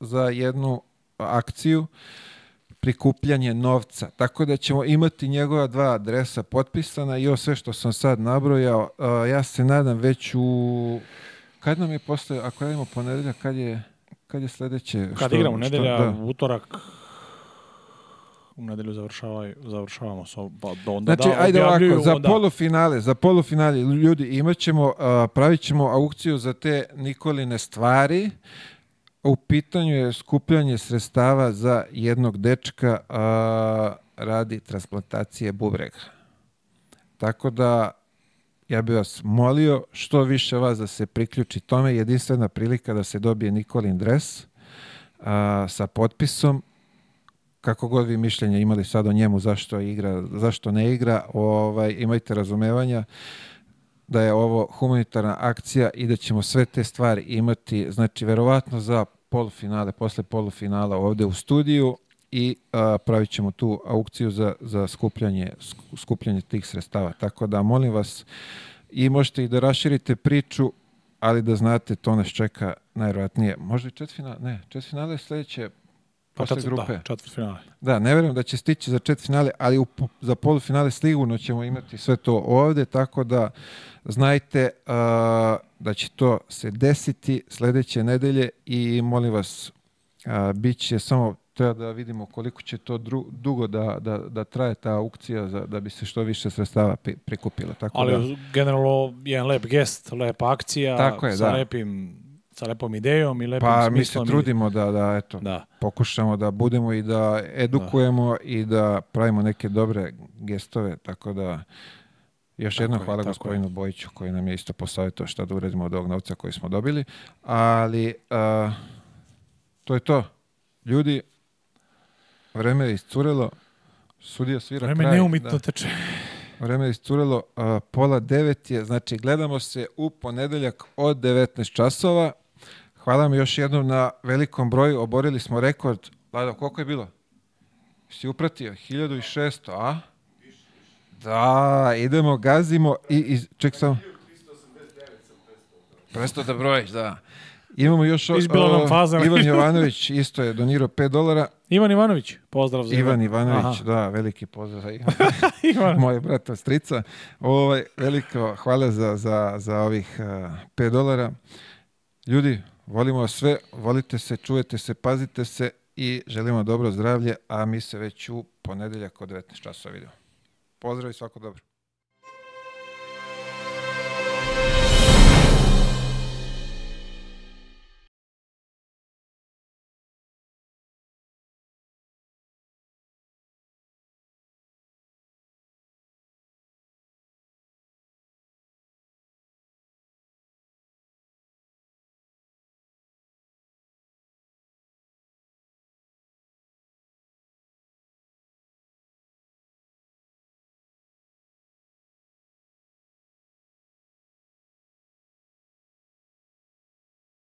za jednu akciju prikupljanje novca. Tako da ćemo imati njegova dva adresa potpisana i ovo sve što sam sad nabrojao. Ja se nadam već u... Kad nam je postoje, ako radimo ponedeljak, kad je... Kad je sledeće?
Kad igramo, nedelja, da. utorak, u nedelju završavaj, završavamo sa pa do onda
znači, da, ajde ovako, za onda... polufinale, za polufinale ljudi imaćemo pravićemo aukciju za te Nikoline stvari. U pitanju je skupljanje sredstava za jednog dečka a, radi transplantacije bubrega. Tako da ja bih vas molio što više vas da se priključi tome. Jedinstvena prilika da se dobije Nikolin dres a, sa potpisom. Kako god vi mišljenja imali sad o njemu, zašto, igra, zašto ne igra, ovaj, imajte razumevanja da je ovo humanitarna akcija i da ćemo sve te stvari imati, znači verovatno za polufinale, posle polufinala ovde u studiju, i a, pravit ćemo tu aukciju za, za skupljanje, skupljanje tih sredstava. Tako da molim vas i možete i da raširite priču, ali da znate to nas čeka najvjerojatnije. Možda i četvrtfinale, ne, četvrtfinale je sledeće posle četvr, grupe. Da,
četvrtfinale.
Da, ne verujem da će stići za četvrtfinale, ali u, za polufinale sigurno ćemo imati sve to ovde, tako da znajte uh, da će to se desiti sledeće nedelje i molim vas, uh, bit će samo treba da vidimo koliko će to dru, dugo da, da, da traje ta aukcija za, da bi se što više sredstava prikupilo. Tako Ali da,
generalno jedan lep gest, lepa akcija tako je, sa da. lepim sa lepom idejom i lepim pa, smislom. mi se
trudimo i... da, da, eto, da. pokušamo da budemo i da edukujemo da. i da pravimo neke dobre gestove, tako da još tako jednom je, hvala gospodinu je. Bojiću koji nam je isto posavjeto šta da uredimo od ovog novca koji smo dobili, ali uh, to je to. Ljudi, Vreme je iscurelo. Sudija svira
Vreme kraj. neumitno da. teče.
Vreme je iscurelo. A, pola devet je. Znači, gledamo se u ponedeljak od 19 časova. Hvala vam još jednom na velikom broju. Oborili smo rekord. Lado, koliko je bilo? Si upratio? 1600, a? Da, idemo, gazimo i... Iz... Ček samo. Presto da. da brojiš, da. Imamo još... Izbila nam faza. Ivan Jovanović isto je donirao 5 dolara.
Ivan Ivanović, pozdrav
za Ivan. Ivan Ivanović, Aha. da, veliki pozdrav za Ivan. Moj brat strica. Ovo, ovaj, veliko hvala za, za, za ovih uh, eh, 5 dolara. Ljudi, volimo vas sve, volite se, čujete se, pazite se i želimo dobro zdravlje, a mi se već u ponedeljak od 19 časova vidimo. Pozdrav i svako dobro.